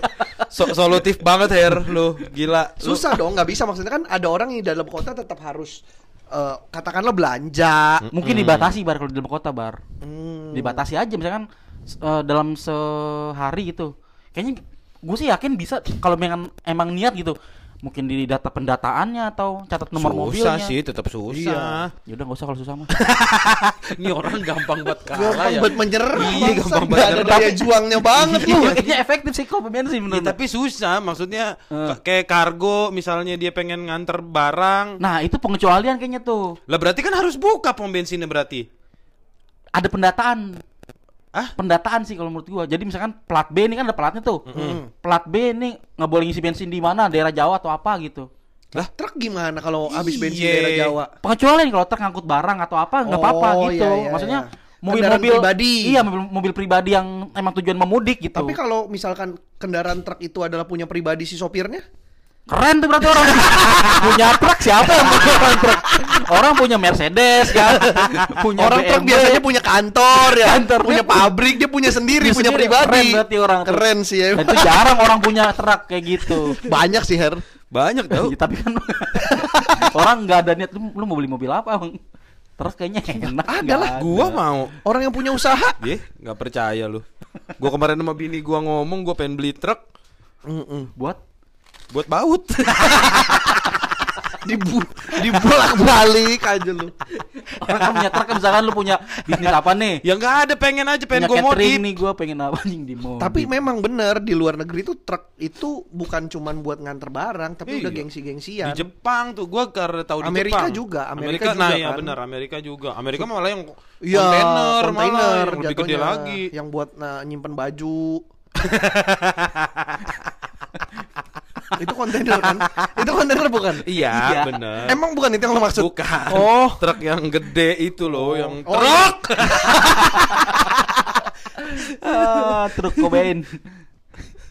So- solutif banget Her lu. Gila. Lu- susah dong, nggak bisa maksudnya kan ada orang yang di dalam kota tetap harus eh, katakanlah belanja. Mungkin dibatasi bar kalau di dalam kota bar. Hmm. Dibatasi aja misalkan eh, dalam sehari gitu. Kayaknya gue sih yakin bisa kalau memang emang niat gitu. Mungkin di data pendataannya atau catat nomor susah mobilnya. sih, tetap susah. Ya udah nggak usah kalau susah mah. Ini orang gampang banget kalah Gampang ya. buat menyerah. Iya, gampang Nggak ada banget daya juangnya banget Iya, lu. kayaknya efektif sih kok pom bensin Ya, menurut. tapi susah, maksudnya ka- kayak kargo misalnya dia pengen nganter barang. Nah, itu pengecualian kayaknya tuh. Lah berarti kan harus buka pom bensinnya berarti. Ada pendataan. Ah? Pendataan sih kalau menurut gua. Jadi misalkan plat B ini kan ada platnya tuh. Plat B ini nggak boleh ngisi bensin di mana, daerah Jawa atau apa gitu. Lah, truk gimana kalau habis bensin Iya. daerah Jawa? Pengecualian kalau truk ngangkut barang atau apa nggak apa-apa Oh, gitu. iya, iya, Maksudnya iya. mobil-mobil pribadi. Iya, mobil, mobil pribadi yang emang tujuan memudik gitu. Tapi kalau misalkan kendaraan truk itu adalah punya pribadi si sopirnya? Keren tuh berarti orang punya truk siapa yang punya orang truk? Orang punya Mercedes kan, punya orang truk BMW. biasanya punya kantor ya, Kantor. punya pabrik, dia punya sendiri, Dia punya sendiri. pribadi. Keren berarti orang tuh. Keren sih ya. Dan itu jarang orang punya truk kayak gitu. Banyak sih Her. Banyak tau. Ya, tapi kan orang nggak ada niat lu, lu mau beli mobil apa bang? Terus kayaknya enak. Ada lah, ada. Gua mau. Orang yang punya usaha. Deh, nggak percaya lu. Gua kemarin sama bini gua ngomong gua pengen beli truk Mm-mm. buat buat baut. Dibu dibolak-balik aja lu. orang kan punya truk kan misalkan lu punya bisnis apa nih? ya nggak ada pengen aja pengen catering modif. nih gua pengen apa anjing di mobil. Tapi memang bener di luar negeri tuh truk itu bukan cuman buat nganter barang, tapi Iya. udah gengsi-gengsian. Di Jepang tuh gua karena tahu di Amerika Jepang. juga, Amerika nah juga ya kan. benar Amerika juga. Amerika malah yang Iya, kontainer, malah kontainer yang lebih gede lagi. Yang buat nah, nyimpen baju. itu kontainer kan? itu kontainer bukan? Iya, Iya. benar. Emang bukan itu yang lo maksud? Bukan. Oh. truk yang gede itu loh, yang Oh, truk. ah, truk Cobain.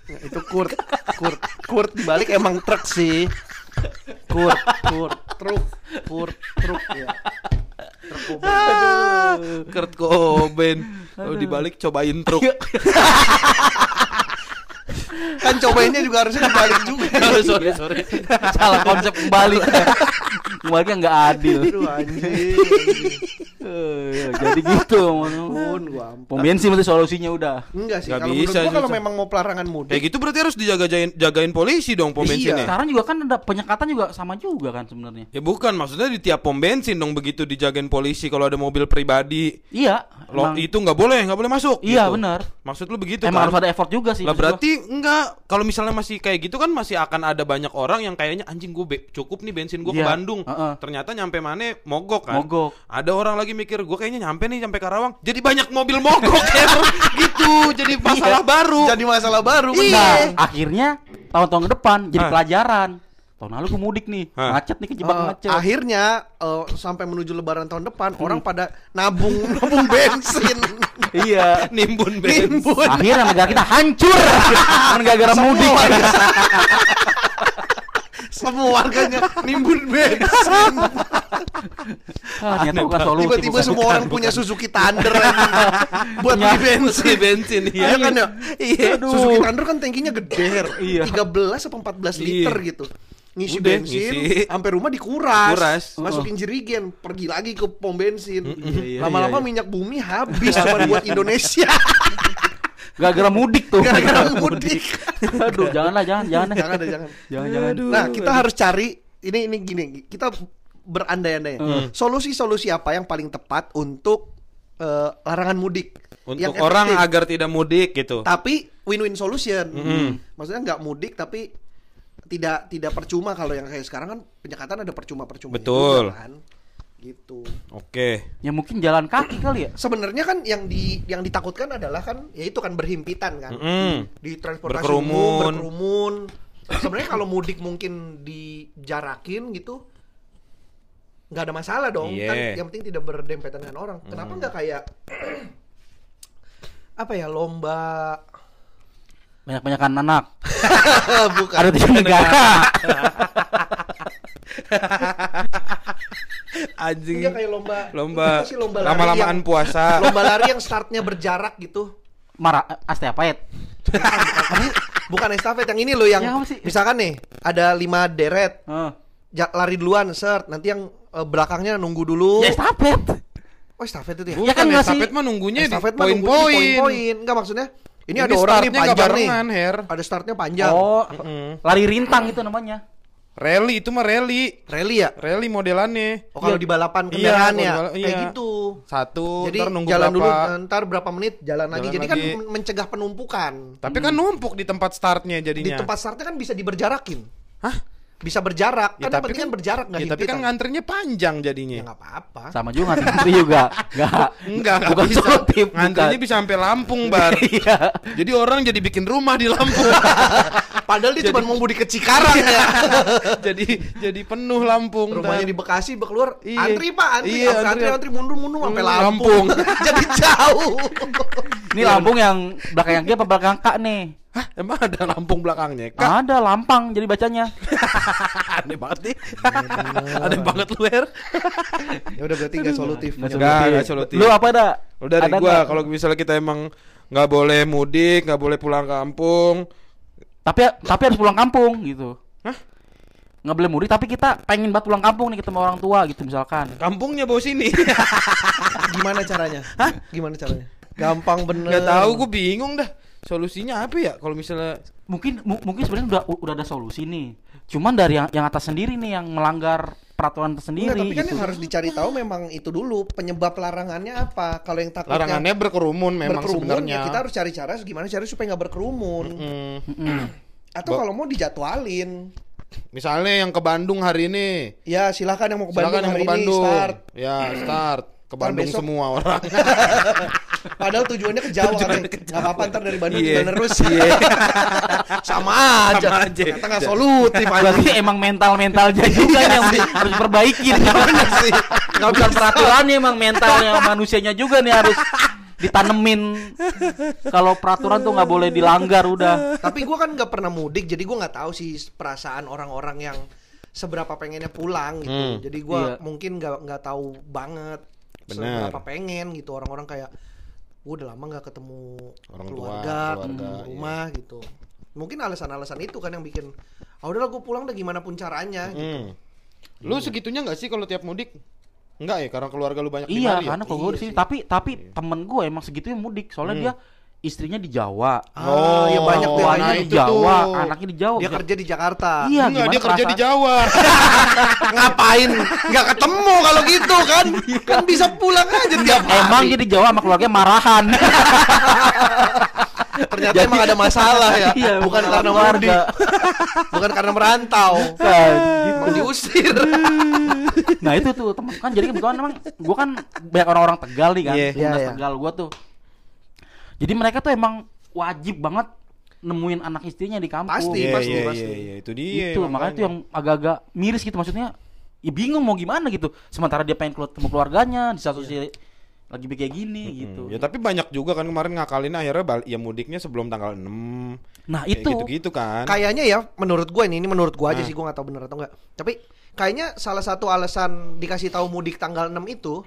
itu Kurt, Kurt, Kurt dibalik emang truk sih. Kurt, Kurt, truk, Kurt, truk ya. Truk Cobain. Kurt Cobain. Kalau dibalik cobain truk. Kan cobainnya juga harusnya dibalik juga. sorry, sorry. Salah konsep kembali. kembali kan nggak adil. Aduh anjing. Eh, jadi gitu. Pom bensin berarti solusinya udah. Enggak sih, kalau menurut bisa, gua kalau memang mau pelarangan mudik. Kayak gitu berarti harus dijaga-jagain jagain polisi dong pom Iya. bensinnya. Sekarang juga kan ada penyekatan juga sama juga kan sebenarnya. Ya bukan, maksudnya di tiap pom bensin dong begitu dijagain polisi kalau ada mobil pribadi. Iya. Lo emang- itu nggak boleh, nggak boleh masuk. Iya, gitu. benar. Maksud lu begitu Emang kan? harus ada effort juga sih. Lah gua. berarti enggak kalau misalnya masih kayak gitu kan masih akan ada banyak orang yang kayaknya anjing gue cukup nih bensin gue ke Iya, Bandung. heeh. Ternyata nyampe mana mogok kan. Mogok. Ada orang lagi mikir gue kayaknya nyampe nih sampai Karawang. Jadi banyak mobil mogok ya. gitu. Jadi masalah Iya. baru. Jadi masalah baru. Nah, benar. akhirnya tahun-tahun ke depan jadi Hah. pelajaran. Tahun lalu gue mudik nih, Hah. macet nih kejebak Eh, macet. akhirnya eh, sampai menuju lebaran tahun depan orang pada nabung nabung bensin. iya. nimbun bensin. Nimbun. Akhirnya negara kita hancur Kan gara-gara mudik. Semua warganya nimbun bensin. Ah, bukan. Tiba-tiba bukan. semua orang punya Suzuki Thunder buat beli bensin. Beli bensin Iya iya. kan ya? Iya. Suzuki Thunder kan tankinya gede. Iya. 13 apa 14 liter Iya. gitu. Ngisi Udah, bensin, ngisi. sampai rumah dikuras, Kuras. masukin jerigen, pergi lagi ke pom bensin. iya, Lama-lama iya, iya. minyak bumi habis cuma buat Indonesia. Gara-gara mudik tuh. Gara-gara mudik. Aduh, janganlah, jangan, jangan. jangan deh, jangan. Jangan, jangan. Nah, kita harus cari ini ini gini, kita berandai-andai. Hmm. Solusi-solusi apa yang paling tepat untuk eh, larangan mudik? Untuk yang orang efektif. agar tidak mudik gitu. tapi win-win solution. Mm-mm. Maksudnya nggak mudik tapi tidak tidak percuma kalau yang kayak sekarang kan penyekatan ada percuma-percuma Betul. kan. Gitu. Oke. Ya mungkin jalan kaki kali ya. Sebenarnya kan yang di yang ditakutkan adalah kan ya itu kan berhimpitan kan. Mm-mm. Di transportasi Berkerumun. umum berkerumun. Sebenarnya kalau mudik mungkin dijarakin gitu nggak ada masalah dong Iya. kan yang penting tidak berdempetan dengan orang kenapa nggak kayak apa ya lomba Banyak-banyakan anak. bukan Ada tujuh negara. Anjing. Enggak kayak lomba Lomba lomba lama-lamaan yang- puasa. lomba lari yang startnya berjarak gitu Marah Asteapait. Ini bukan estafet yang ini loh yang Ya, misalkan nih ada lima deret ja- lari duluan sert nanti yang eh, belakangnya nunggu dulu Ya estafet. oh estafet itu ya Bukan Ya kan estafet mah nunggunya di estafet di poin-poin. poin-poin enggak maksudnya ini, Ini ada orang nih startnya nggak panjang nih Her. ada startnya panjang Oh, Mm-mm. lari rintang itu namanya. Rally itu mah rally. rally ya Rally modelannya. oh kalau Iya. di balapan Iya, kendaraan ya di bala- kayak iya. gitu Satu, jadi ntar nunggu jalan dulu berapa. ntar berapa menit jalan, lagi Jalan jadi kan lagi. men- mencegah penumpukan Tapi kan numpuk di tempat startnya di jadinya. tempat startnya kan bisa diberjarakin Hah? Bisa berjarak Ya, kan tapi penting kan berjarak nggak Ya, tapi kan nganternya panjang ya jadinya. nggak apa-apa Sama juga ngantri juga. Enggak. Enggak, enggak bukan bisa. solutif, Ngantrinya bukan. bisa sampai Lampung, Bar. Iya. Jadi orang jadi bikin rumah di Lampung. padahal dia cuma mau mudik ke Cikarang ya jadi jadi penuh Lampung. rumahnya di Bekasi keluar Iya. antri pak antri Iya, antri, antri. antri mundur mundur sampai Hmm, Lampung, Lampung. jadi jauh Ini Lampung yang belakang G apa belakang K nih? Hah, emang ada Lampung belakangnya? Kak, Ada Lampang jadi bacanya. aneh banget nih. aneh banget lu, Her. ya udah berarti nggak solutif Nggak Nggak, nggak solutif. Lu apa dah? Lu dari Ada gua kalau misalnya kita emang nggak boleh mudik, nggak boleh pulang kampung. tapi tapi harus pulang kampung gitu. Hah? Nggak boleh mudik tapi kita pengen banget pulang kampung nih ketemu orang tua gitu misalkan. Kampungnya bawa sini. gimana caranya gimana caranya gampang bener Nggak tahu, gua bingung dah. Solusinya apa ya? Kalau misalnya Mungkin mu- mungkin sebenarnya udah udah ada solusi nih. Cuman dari yang, yang atas sendiri nih yang melanggar peraturan tersendiri Enggak, tapi kan gitu. yang harus dicari tahu memang itu dulu penyebab larangannya apa kalau yang takutnya larangannya berkerumun memang berkerumun sebenarnya. ya kita harus cari cara gimana cara supaya nggak berkerumun Mm. Mm-mm. atau kalau mau dijadwalin Misalnya yang ke Bandung hari ini. ya silakan yang mau ke Bandung Silakan yang hari mau ke Bandung. ini start Ya, start. Ke Bandung besok- semua orang. Padahal tujuannya ke Jawa Tujuannya katanya. ke Nggak apa-apa ntar dari Bandung Iya. juga terus. Iya. Sama aja. Sama aja. Ternyata nggak solutif aja. Berarti emang mental-mentalnya juga yang harus diperbaikin. Bener sih. Nggak bukan peraturannya emang mentalnya manusianya juga nih harus ditanemin. Kalau peraturan tuh nggak boleh dilanggar udah. Tapi gua kan nggak pernah mudik, jadi gua nggak tahu sih perasaan orang-orang yang seberapa pengennya pulang gitu. Hmm. Jadi gua Iya. mungkin nggak nggak tahu banget Bener. seberapa pengen gitu orang-orang kayak gua udah lama nggak ketemu Orang tua, keluarga, keluarga, ketemu iya. rumah gitu. Mungkin alasan-alasan itu kan yang bikin ah udahlah gua pulang deh gimana pun caranya gitu. Hmm. Lu segitunya nggak sih kalau tiap mudik? Enggak ya, karena keluarga lu banyak di Iya, Bali ya? karena kalau gue Iya di sini sih. tapi tapi temen gue emang segitunya mudik. Soalnya dia istrinya di Jawa. Ah, ya banyak Tuanya kayak di gitu. Jawa, tuh. anaknya di Jawa. Dia Bisa- kerja di Jakarta. Iya, Enggak, dia kerja di Jawa. Ngapain? Nggak ketemu kalau gitu kan? kan bisa pulang aja tiap hari. Emang dia di Jawa sama keluarganya marahan. Ternyata emang ada masalah ya. Iya, bukan karena keluarga. mudik. bukan karena merantau. Kan, Emang diusir. nah itu tuh teman kan jadi kebetulan emang gue kan banyak orang-orang Tegal nih kan. Timnas Iya, iya. Tegal gue tuh jadi mereka tuh emang wajib banget nemuin anak istrinya di kampung Pasti, Iya, pasti, iya, pasti. iya, iya, itu dia. itu makanya tuh yang agak-agak miris gitu maksudnya ya bingung mau gimana gitu sementara dia pengen keluar ketemu keluarganya di satu sisi lagi kayak gini gitu Ya tapi banyak juga kan kemarin ngakalin akhirnya bal- ya mudiknya sebelum tanggal 6. nah Kayak itu gitu-gitu kan. Kayaknya ya menurut gue ini, ini menurut gue aja Ah. sih gue nggak tahu bener atau enggak. Tapi kayaknya salah satu alasan dikasih tahu mudik tanggal 6 itu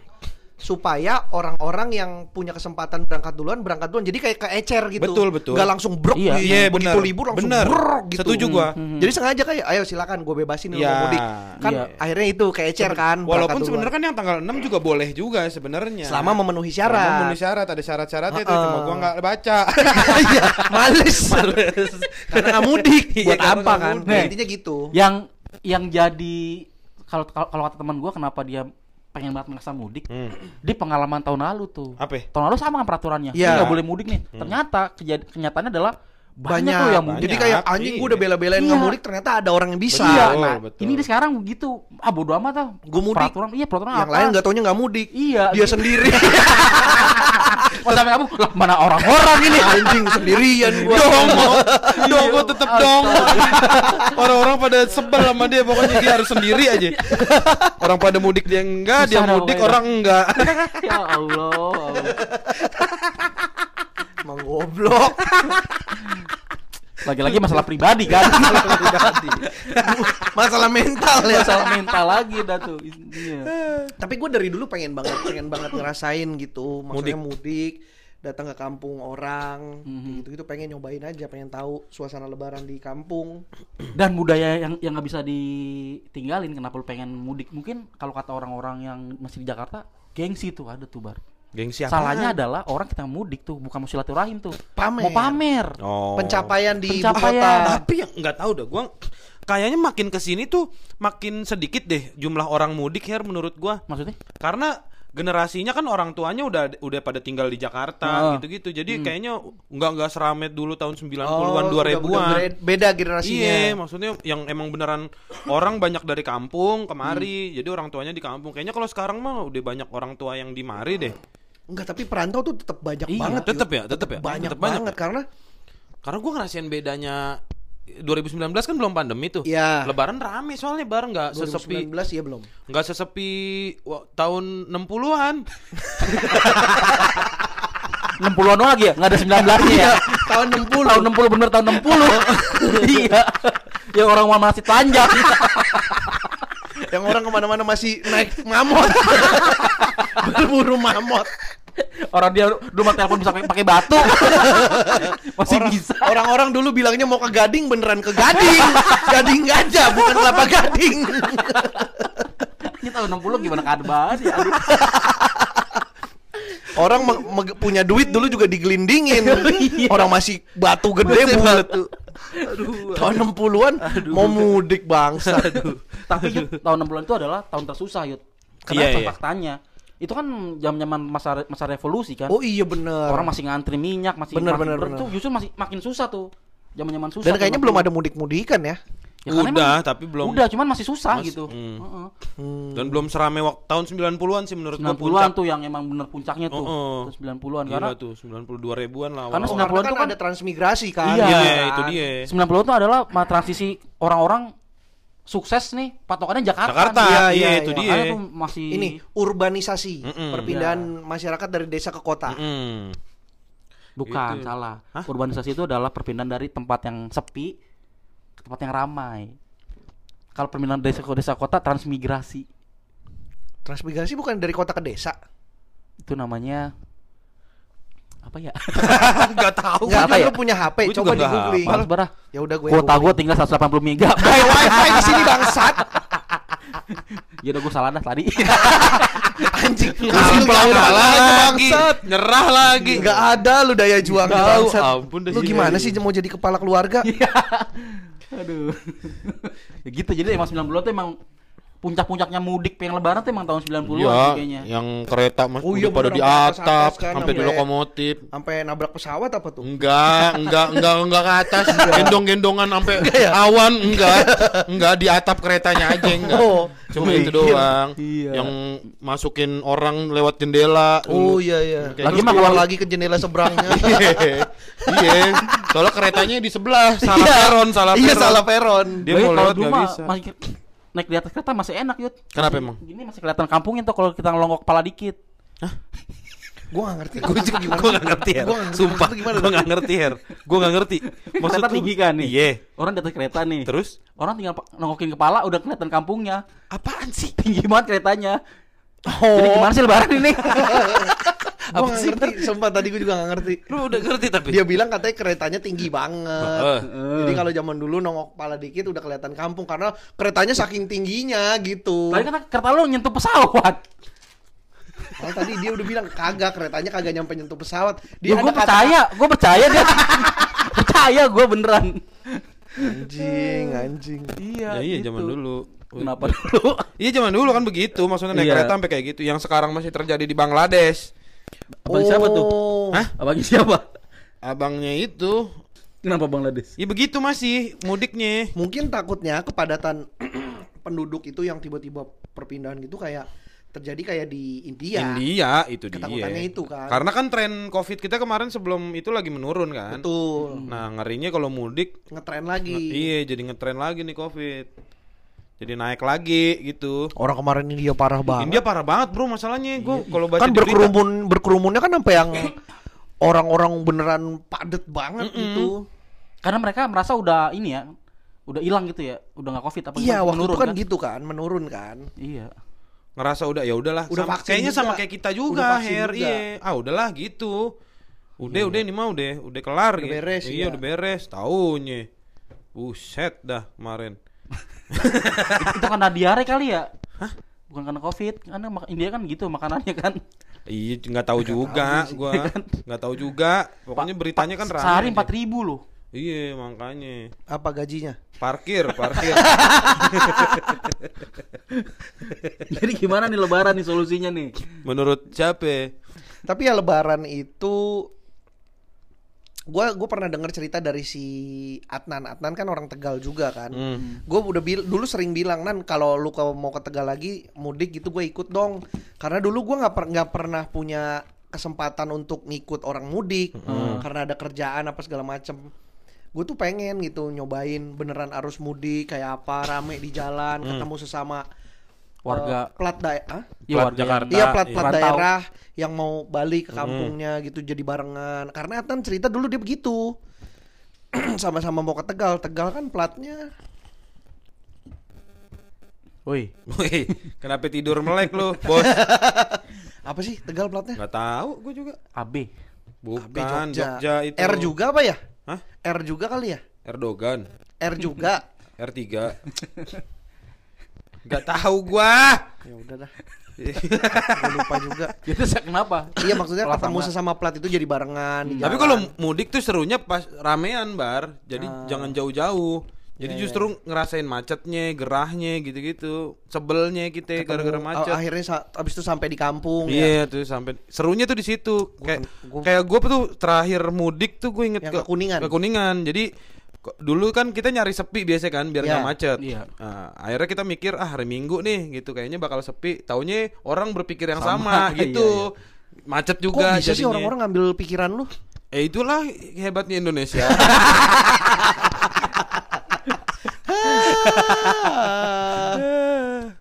supaya orang-orang yang punya kesempatan berangkat duluan berangkat duluan jadi kayak keecer gitu Betul, betul. nggak langsung brok Iya. di- Iya, begitu benar. libur langsung Benar. brok gitu Setuju gua. Hmm. jadi sengaja kayak ayo silakan gue bebasin lu Iya. mau mudik kan Iya. akhirnya itu keecer kan Walaupun sebenarnya kan yang tanggal 6 juga boleh juga sebenarnya. selama memenuhi Selama syarat memenuhi syarat ada syarat-syaratnya itu Heeh. cuma gua nggak baca. Iya, males. karena nggak mudik. Iya, Buat karena apa kan? mudik. Nah, intinya gitu. yang yang jadi kalau kalau kalau kata teman gue kenapa dia pengen banget merasa mudik, Hmm. di pengalaman tahun lalu tuh. Apa? Tahun lalu sama kan peraturannya, Iya. Ini nggak boleh mudik nih. Ternyata kejad- kenyataannya adalah banyak, banyak tuh yang jadi kayak anjing gue udah iya. bela-belain Iya. nggak mudik ternyata ada orang yang bisa Iya, Betul, nah betul. ini sekarang begitu. Ah bodo amat ah. Gua mudik. Peraturan, iya peraturan yang apa? lain nggak taunya nggak mudik Iya. dia gitu. sendiri Oh, sampai kamu, lah mana orang-orang ini? anjing sendirian gua Dong, dong, gue tetep dong. Orang-orang pada sebel sama dia, pokoknya dia harus sendiri aja. Orang pada mudik dia enggak, dia Susah dah mudik orang enggak. ya Allah. Allah. Emang goblok Lagi-lagi masalah pribadi kan. masalah mental ya masalah mental lagi dah tuh. Iya. tapi gue dari dulu pengen banget pengen banget ngerasain gitu maksudnya mudik, datang ke kampung orang Mhm. gitu gitu pengen nyobain aja pengen tahu suasana lebaran di kampung Dan budaya yang yang nggak bisa ditinggalin kenapa lu pengen mudik? Mungkin kalau kata orang-orang yang masih di Jakarta, gengsi tuh ada tuh bar. Gengsi Salahnya adalah orang kita mudik tuh bukan mau silaturahim tuh. Pamer. Mau pamer. Oh. pencapaian di ibu Pencapaian. kota Tapi yang nggak tahu dah, gua kayaknya makin ke sini tuh makin sedikit deh jumlah orang mudik her menurut gua. Maksudnya? Karena generasinya kan orang tuanya udah udah pada tinggal di Jakarta gitu-gitu. Jadi kayaknya nggak nggak seramet dulu tahun 90-an, Oh, udah- 2000-an. udah beda generasinya Iya, maksudnya yang emang beneran orang banyak dari kampung kemari, jadi orang tuanya di kampung. Kayaknya kalau sekarang mah udah banyak orang tua yang di mari deh. Enggak, tapi perantau tuh tetap banyak Iya, banget. tetep Yud. ya, tetep ya, Banyak tetep banyak banget ya. karena Karena gua ngerasain bedanya 2019 kan belum pandemi tuh. Iya. Lebaran rame soalnya bareng nggak sesepi 2019 ya belum. nggak sesepi wa- tahun 60-an. 60-an lagi ya? Nggak ada 19-nya ya? Tahun 60. tahun 60 bener tahun 60. iya. Yang orang mau masih panjang. yang orang ke mana-mana masih naik mamot. Berburu mamot. Orang dia rumah telepon bisa pakai batu. Masih Orang- bisa. Orang-orang dulu bilangnya mau ke Gading beneran ke Gading. gading gajah bukan kelapa gading. Ini tahun 60 gimana kan banget ya? Aduh. Orang punya duit dulu juga digelindingin. Iya. Orang masih batu gede bulat. Tahun 60-an mau mudik bangsa. Tapi Yud, tahun 60-an itu adalah tahun tersusah, Yud. Kenapa Iya, iya. faktanya? Itu kan zaman-zaman masa masa revolusi kan. Oh iya bener. Orang masih ngantri minyak, masih Bener, makin bener, bener. tuh justru masih makin susah tuh. Zaman-zaman susah. Dan kayaknya 60. belum ada mudik-mudikan ya. Ya, karena Udah, emang- tapi belum. Udah, cuman masih susah Mas- gitu. hmm. Heeh. Hmm. Dan belum serame waktu tahun 90-an sih menurut gua 90-an tuh yang emang bener puncaknya tuh. Heeh. Terus 90-an Gila karena tuh 92 ribuan lah. Karena awal-awal. 90-an Karena kan tuh kan- ada transmigrasi kan. Iya. Iya, kan? itu dia. 90 itu adalah transisi orang-orang sukses nih patokannya Jakarta. Jakarta, nih. Iya, iya, iya, itu iya. dia. Tuh masih Ini urbanisasi, Mm-mm. perpindahan Iya. masyarakat dari desa ke kota. Mm. bukan Gitu. salah. Hah? Urbanisasi itu adalah perpindahan dari tempat yang sepi ke tempat yang ramai. Kalau perpindahan desa ke desa kota transmigrasi Transmigrasi bukan dari kota ke desa. itu namanya apa ya? Enggak tahu. Enggak apa kan ya? lu punya HP, Gua juga coba di googling. hafal. Males barah. Ya udah gue. Kuota gua tinggal 180 mega. Kayak wifi di sini bangsat. ya udah gua salah dah tadi. Anjing. Nggak ada lagi. bangsat. Nyerah lagi. Enggak ada lu daya juang Tahu, bangsat. ampun Lu gimana sih mau jadi kepala keluarga? Aduh. ya gitu jadi emang 90 tuh emang puncak-puncaknya mudik pengen lebaran tuh emang tahun 90-an Iya, sih kayaknya. yang kereta mas Oh iya, pada di atap, kan, sampai di lokomotif. Sampai nabrak pesawat apa tuh? Enggak, enggak, enggak, enggak ke atas. Gendong-gendongan sampai ya? awan, enggak. Enggak di atap keretanya aja enggak. Oh, Cuma itu pikir. doang. Iya. Yang masukin orang lewat jendela. Oh iya iya. Kayak Lagi mah keluar lagi ke jendela seberangnya. Iya. Iya. Soalnya keretanya di sebelah, salah Iya. peron, salah Iya peron. salah peron. Dia mau lewat dulu nggak mah bisa. Naik di atas kereta masih enak yud. Kenapa Masih- emang? Gini masih kelihatan kampungnya tuh kalau kita ngelongok kepala dikit. Gue gak ngerti. Gue juga gimana? gue gak ngerti ya. Ngerti Sumpah, gue gak ngerti ya. Gue gak ngerti. Maksud kereta lu- tinggi kan nih. Iya. Orang di atas kereta nih. Terus? Orang tinggal nongokin kepala udah kelihatan kampungnya. Apaan sih? Tinggi banget keretanya. Oh. Jadi gimana sih lebaran ini? Gue gak ngerti. Sumpah tadi gue juga gak ngerti. Lu udah ngerti tapi? Dia bilang katanya keretanya tinggi banget. Heeh. Jadi kalau zaman dulu nongok kepala dikit udah kelihatan kampung karena keretanya saking tingginya gitu. Tadi kan kereta lu nyentuh pesawat. Oh, tadi dia udah bilang kagak keretanya kagak nyampe nyentuh pesawat. Dia gue percaya, gue percaya dia. percaya gue beneran. Anjing, anjing. Iya. Ya iya gitu. zaman dulu. Kenapa dulu? Iya zaman dulu kan begitu, maksudnya naik Iya. kereta sampai kayak gitu. Yang sekarang masih terjadi di Bangladesh. Abang siapa tuh? Oh. Hah? Abang siapa? Abangnya itu, Kenapa Bangladesh? ya begitu masih mudiknya. Mungkin takutnya kepadatan penduduk itu yang tiba-tiba perpindahan gitu kayak terjadi kayak di India. India itu dia. Ketakutannya itu kan. Karena kan tren Covid kita kemarin sebelum itu lagi menurun kan. Betul. Nah, ngerinya kalau mudik Ngetren lagi. iya jadi ngetren lagi nih Covid. Jadi naik lagi gitu. Orang kemarin India parah banget. India parah banget, Bro, masalahnya. Gue kalau baca kan di berita- berkerumun berkerumunnya kan sampai yang orang-orang beneran padet banget gitu. Karena mereka merasa udah ini ya, udah hilang gitu ya, udah nggak covid apa Iya, gimana? waktu Menurun itu kan, gitu kan, menurun kan. Iya. ngerasa udah ya udahlah Udah sama, vaksin kayaknya juga. sama kayak kita juga Her juga. iya ah udahlah gitu udah udah ini mah udah udah kelar Udah gitu. beres, iya iya. udah beres taunya buset dah kemarin itu karena diare kali ya? Hah? Bukan karena covid, karena India kan gitu makanannya kan. iya nggak tahu juga gua nggak tahu juga pokoknya beritanya kan rame Sehari empat ribu loh. iya makanya Apa gajinya? parkir parkir Jadi gimana nih lebaran nih solusinya nih? menurut siapa Tapi ya lebaran itu gua gua pernah dengar cerita dari si Adnan. Adnan kan orang Tegal juga kan. Hmm. Gue udah bil- dulu sering bilang nan kalau lu mau ke Tegal lagi mudik gitu gue ikut dong. Karena dulu gua nggak per- nggak pernah punya kesempatan untuk ngikut orang mudik karena ada kerjaan apa segala macem. Gue tuh pengen gitu nyobain beneran arus mudik kayak apa rame di jalan ketemu sesama Warga eh, plat daerah. Iya, Plat warga Jakarta. Iya plat-plat Rantau. daerah yang mau balik ke kampungnya gitu jadi barengan. Karena Adnan cerita dulu dia begitu. Sama-sama mau ke Tegal. Tegal kan platnya Woi, Wih, kenapa tidur melek lu bos apa sih Tegal platnya? nggak tahu gue juga AB. bukan Jogja. Jogja itu R juga apa ya? Hah? R juga kali ya? Erdogan R juga. R3 Gak tahu gua. ya udah dah. Gua lupa juga. Itu saya kenapa? Iya maksudnya Kalau ketemu sama- sesama plat itu jadi barengan di Tapi kalau mudik tuh serunya pas ramean bar. Jadi Ah. jangan jauh-jauh. Jadi Iya, justru ngerasain macetnya, gerahnya gitu-gitu. Sebelnya kita gara-gara macet. Akhirnya sa- abis itu sampai di kampung ya. Iya tuh sampai serunya tuh di situ. Kayak kayak gue tuh terakhir mudik tuh gue inget Yang ke Kuningan. Ke Kuningan. Jadi dulu kan kita nyari sepi biasa kan biar nggak Iya. macet. Iya. Nah, akhirnya kita mikir ah hari Minggu nih gitu kayaknya bakal sepi. Taunya orang berpikir yang Sama, sama, iya, gitu. Macet Kok juga bisa sih jadinya. orang-orang ngambil pikiran lu? Eh itulah hebatnya Indonesia.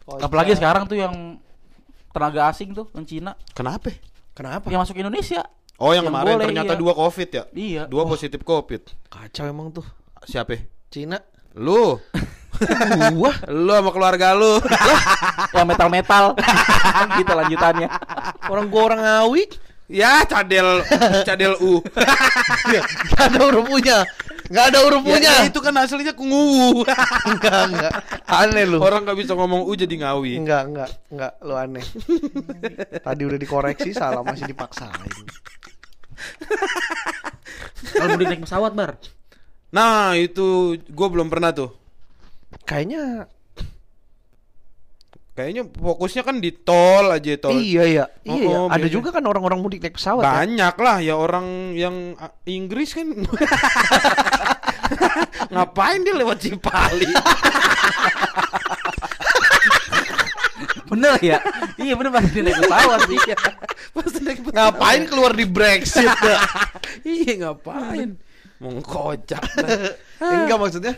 Apalagi sekarang tuh yang tenaga asing tuh, yang Cina, Kenapa? Kenapa? yang masuk Indonesia. Oh yang, Yang kemarin boleh, ternyata iya. dua covid ya? Iya. Dua positif covid. Kacau emang tuh. Siapa? Cina. Lu. Gua lu sama keluarga lu. yang metal-metal. gitu lanjutannya. orang gua orang Ngawi. ya cadel cadel U. Gak ada huruf punya. Gak ada huruf ya, punya. ya, itu kan aslinya kungu. enggak, enggak. Aneh lu. Orang nggak bisa ngomong U jadi ngawi. Enggak, enggak, enggak. Lu aneh. Tadi udah dikoreksi salah masih dipaksain. Kalau mudik naik pesawat, Bar. Nah itu gue belum pernah tuh. Kayaknya Kayaknya fokusnya kan di tol aja tol. iya ya. Iya ya. Oh, oh, Ada biasanya. juga kan orang-orang mudik naik pesawat ya. Banyak lah ya orang yang ah, Inggris kan Ngapain dia lewat Cipali? Bener ya? iya bener pasti naik pesawat sih. Pas naik pesawat. Ngapain keluar di Brexit? ya? Iya ngapain? Mengkocak. Enggak maksudnya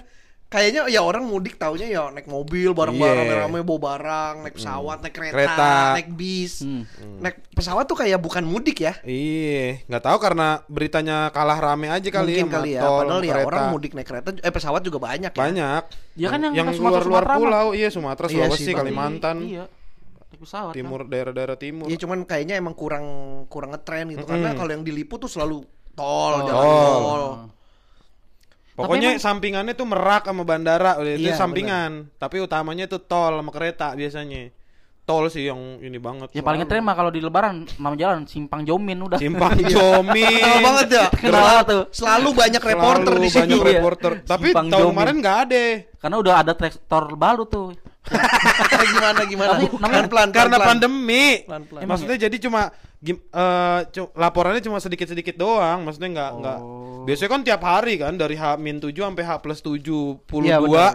Kayaknya ya orang mudik taunya ya naik mobil bareng-bareng Iya. rame bawa barang, naik pesawat, naik kereta, Kereta. naik bis. Hmm. Naik pesawat tuh kayak bukan mudik ya. Iya, nggak tahu karena beritanya kalah rame aja kali Mungkin sama kali ya. Padahal ya kereta. orang mudik naik kereta eh pesawat juga banyak ya. banyak. Ya kan yang yang Sumatera mah. pulau, iya Sumatera, Iya Sulawesi, sih, Kalimantan, Iya. Pesawat. timur daerah-daerah timur. Iya cuman kayaknya emang kurang kurang ngetren gitu karena kalau yang diliput tuh selalu tol, jalan Tol. tol. Pokoknya emang- sampingannya tuh Merak sama bandara, udah itu Iya, sampingan. Tapi utamanya tuh tol sama kereta biasanya. Tol sih yang ini banget. Ya paling ngetren mah kalau di lebaran nama jalan Simpang Jomin udah. Simpang Jomin. Kenal banget ya. Kenal tuh. Selalu banyak Selalu reporter di sini. banyak Iya. reporter. Tapi Simpang tahun Jomin. kemarin nggak ada. Karena udah ada traktor baru tuh. gimana gimana? Tapi namanya- Pelan-pelan, Karena pelan-pelan. pandemi. Pelan-pelan. Maksudnya jadi cuma gim- eh, cu- laporannya cuma sedikit-sedikit doang. Maksudnya nggak nggak. Biasanya kan tiap hari kan dari H min 7 sampai H plus 72 Iya, benar.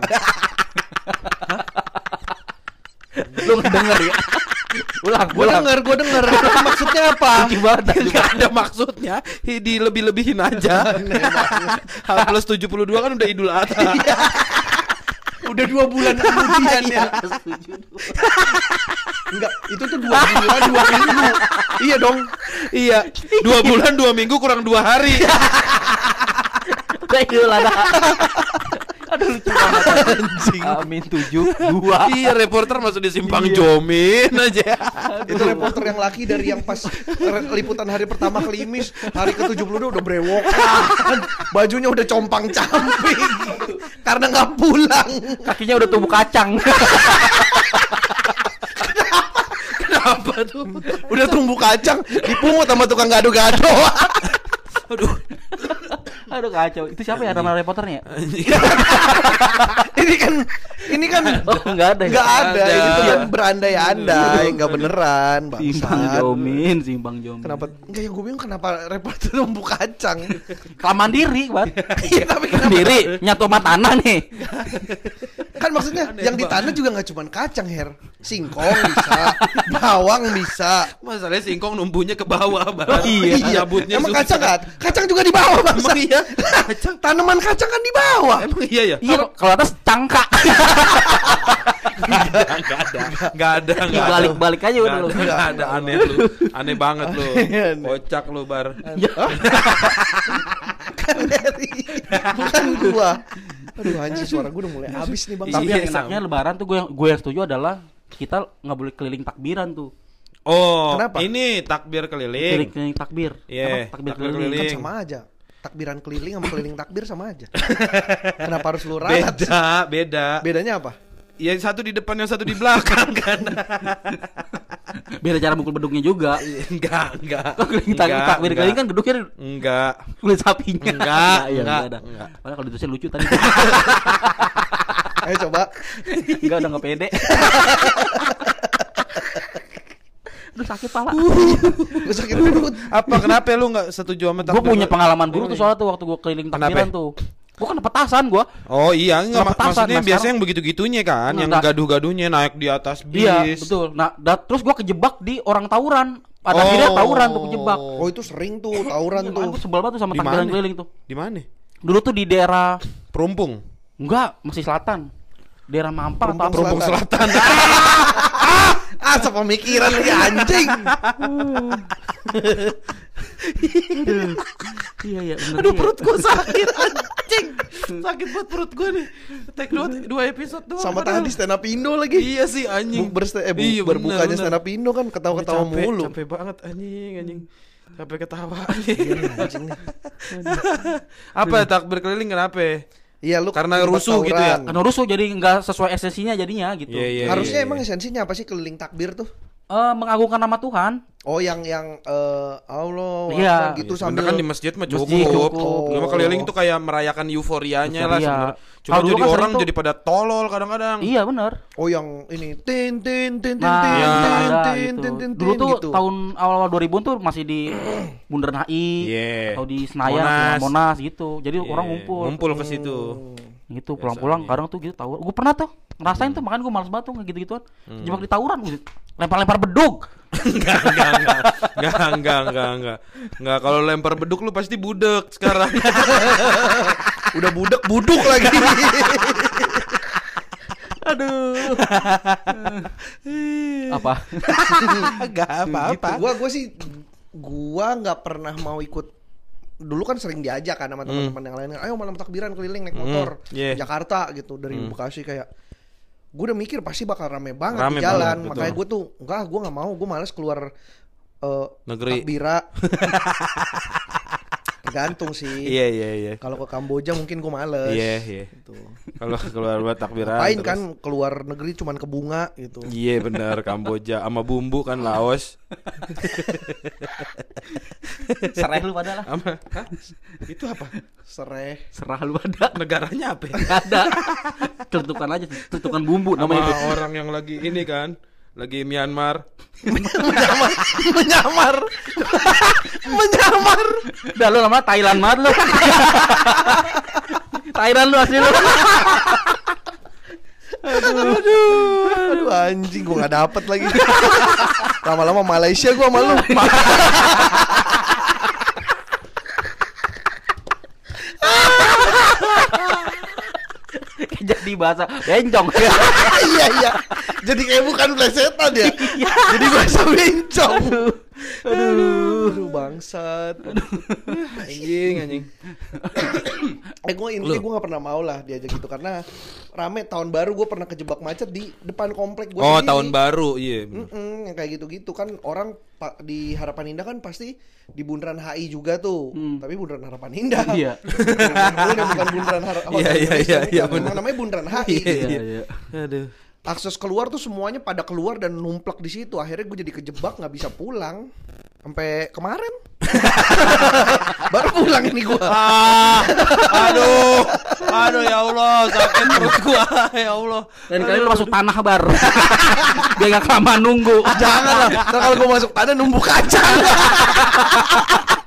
Lu denger ya? ulang, Gue denger, gue denger. Maksudnya apa? Gak ada maksudnya di lebih-lebihin aja. H plus 72 kan udah Idul Adha. Udah dua bulan kemudian ya. Enggak, itu tuh dua bulan dua minggu. Iya dong. iya, dua bulan dua minggu kurang dua hari. Udah Idul Adha. Aduh lucu banget. Anjing. Amin 7 2. iya, reporter masuk di simpang Jomin aja. Itu reporter yang laki dari yang pas liputan hari pertama kelimis, hari ke-72 udah brewokan. Bajunya udah compang-camping. Karena nggak pulang. Kakinya udah tumbuh kacang. Kenapa tuh? Udah tumbuh kacang, dipungut sama tukang gado-gado. Aduh. Aduh kacau. Itu siapa ya nama reporternya? ini kan ini kan Oh, enggak ada ya. nggak ada. Ada. Itu kan berandai-andai, nggak beneran, Simbang bangsat. Jomin, Simbang Jomin. Kenapa? Enggak yang gue bingung kenapa reporter tumbuh kacang. Kelamaan diri, Bat. Iya tapi kenapa? Diri nyatu sama tanah nih. Kan maksudnya yang ditanam juga nggak cuma kacang her, singkong bisa, bawang bisa. Masalahnya singkong numbuhnya ke bawah, Bang. Oh, iya. Nyabutnya Emang susah. kacang kan? Kacang juga di bawah bangsa. Emang iya? Kacang. Tanaman kacang kan di bawah. Emang iya ya? Iya, kalau atas cangka. Enggak ada. Enggak ada. Iya, enggak ada. balik-balik aja udah lu. Enggak ada aneh lu. Aneh banget lu. Aneh. Kocak lu, Bar. Kan dari bukan gua. Aduh anjir suara gua udah mulai habis nih bang. Tapi Iya, yang enaknya lebaran tuh gue yang gue yang setuju adalah kita nggak boleh keliling takbiran tuh. Oh, Kenapa? ini takbir Keliling, keliling. keliling takbir. Iya, Apa? takbir, takbir keliling. kan keliling. sama aja. Takbiran keliling sama keliling takbir sama aja. Kenapa harus lu ralat? Beda, beda. Bedanya apa? Ya satu di depan yang satu di belakang kan. Beda cara mukul beduknya juga. enggak, enggak. Kalau keliling tak, Enggak, enggak. keliling kan beduknya enggak. kulit sapinya. Enggak, iya, enggak, ada. enggak. Padahal kalau ditulisin lucu tadi. Ayo coba. enggak udah enggak pede. Aduh sakit pala. Gue sakit perut. Apa kenapa lu enggak setuju sama gue takbir? punya pengalaman buruk tuh soalnya tuh waktu gue keliling takbiran tuh. Gue kena petasan gue. Oh iya, enggak mak- petasan? maksudnya Nah, biasanya sekarang- yang begitu-gitunya kan, yang Enggak. gaduh-gaduhnya naik di atas bis. Iya betul. Nah da- terus gue kejebak di orang tawuran. Pada akhirnya Oh. tawuran tuh kejebak. Oh itu sering tuh tawuran Iya, tuh. Aku sebel banget tuh sama takbiran mana? keliling tuh. Di mana? Dulu tuh di daerah Perumpung. enggak masih selatan. Daerah Mampang atau apa? Perumpung Perumpung Selatan. Ah, sepemikiran lagi anjing. Iya iya bener. Aduh iya. perut gua sakit anjing. Sakit banget perut gua nih. Take dua, dua episode doang. Sama padahal. tadi stand up Indo lagi. Iya sih anjing. Buk berste- eh, bu- Iya, bener, berbukanya bener. stand up Indo kan ketawa-ketawa Capek, mulu. Capek banget anjing anjing. Capek ketawa anjing. Iya, anjing nih. Apa takbir keliling kenapa? Iya lu Karena rusuh gitu ya? Karena rusuh jadi nggak sesuai esensinya jadinya gitu. Iya, iya. Harusnya emang esensinya apa sih keliling takbir tuh? Eh, mengagungkan nama Tuhan. Oh yang yang eh, Allah Iya. Akbar gitu Sebenarnya sambil kan di masjid mah cukup. Masjid cukup. Cuma keliling tuh kayak merayakan euforianya lah Euforia. sebenarnya. Cuma Kalau dulu jadi kan orang tuh- jadi pada tolol kadang-kadang. Iya bener. Oh yang ini tin tin tin tin Nah, tin iya, tin ada tin gitu. tin tin Dulu tuh gitu. tahun awal-awal 2000 tuh masih di Bundaran HI Iya. atau di Senayan, Monas. Monas, gitu. Jadi Iya, orang ngumpul. Ngumpul ke situ. Gitu pulang-pulang kadang tuh gitu tahu. Gue pernah tuh ngerasain tuh makanya gue males banget tuh kayak gitu-gituan. Hmm. Jebak di tawuran gitu. Lempar-lempar beduk. Enggak, enggak, enggak. Enggak, enggak, enggak, enggak. Enggak, kalau lempar beduk lu pasti budek sekarang. Udah budek buduk lagi. Aduh. Apa? Enggak apa-apa. gitu. Gua gua sih gua nggak pernah mau ikut dulu kan sering diajak kan sama teman-teman yang lain ayo malam takbiran keliling naik motor yeah. Jakarta gitu dari Bekasi kayak gue udah mikir pasti bakal rame banget Rame di jalan. banget, makanya gue tuh enggak gue nggak mau gue males keluar eh, Negeri. takbira Tergantung sih. Iya iya iya. Kalau ke Kamboja mungkin gue males. Iya iya. Gitu. Kalau keluar buat takbiran. Ngapain terus- kan keluar negeri cuman ke bunga gitu. Iya benar Kamboja sama bumbu kan Laos. Sereh lu pada lah. Sama Hah? Itu apa? Sereh. Serah lu pada. Negaranya apa? ya? Nggak ada. Tentukan aja, tentukan bumbu namanya orang yang lagi ini kan, lagi Myanmar. menyamar, menyamar, menyamar. Dah lu lama Thailand banget lu. Thailand lu asli lu. Aduh anjing gua nggak dapet lagi. Lama-lama Malaysia gua sama lu. Jadi bahasa bencong. iya iya. Jadi kayak bukan plesetan ya. Jadi bahasa bencong. Aduh, aduh bangsat. Anjing anjing. Eh gue intinya gue gak pernah mau lah diajak gitu karena rame tahun baru gue pernah kejebak macet di depan komplek gue Oh, tahun baru. Iya. Yang kayak gitu-gitu kan orang di Harapan Indah kan pasti di Bundaran HI juga tuh, tapi Bundaran Harapan Indah. Iya. Udah bukan Bundaran Harapan. Iya, iya, iya, iya, Emang bener. namanya Bundaran HI. Iya, iya. Aduh. Akses keluar tuh semuanya pada keluar dan numplak di situ. Akhirnya gue jadi kejebak nggak bisa pulang sampai kemarin. Baru pulang ini gue. Ah, aduh, aduh ya Allah, sakit perut gua, ya Allah. Dan kali lu masuk tanah bar. Biar gak kelamaan nunggu. Jangan lah. Kalau gue masuk tanah numbuk kacang.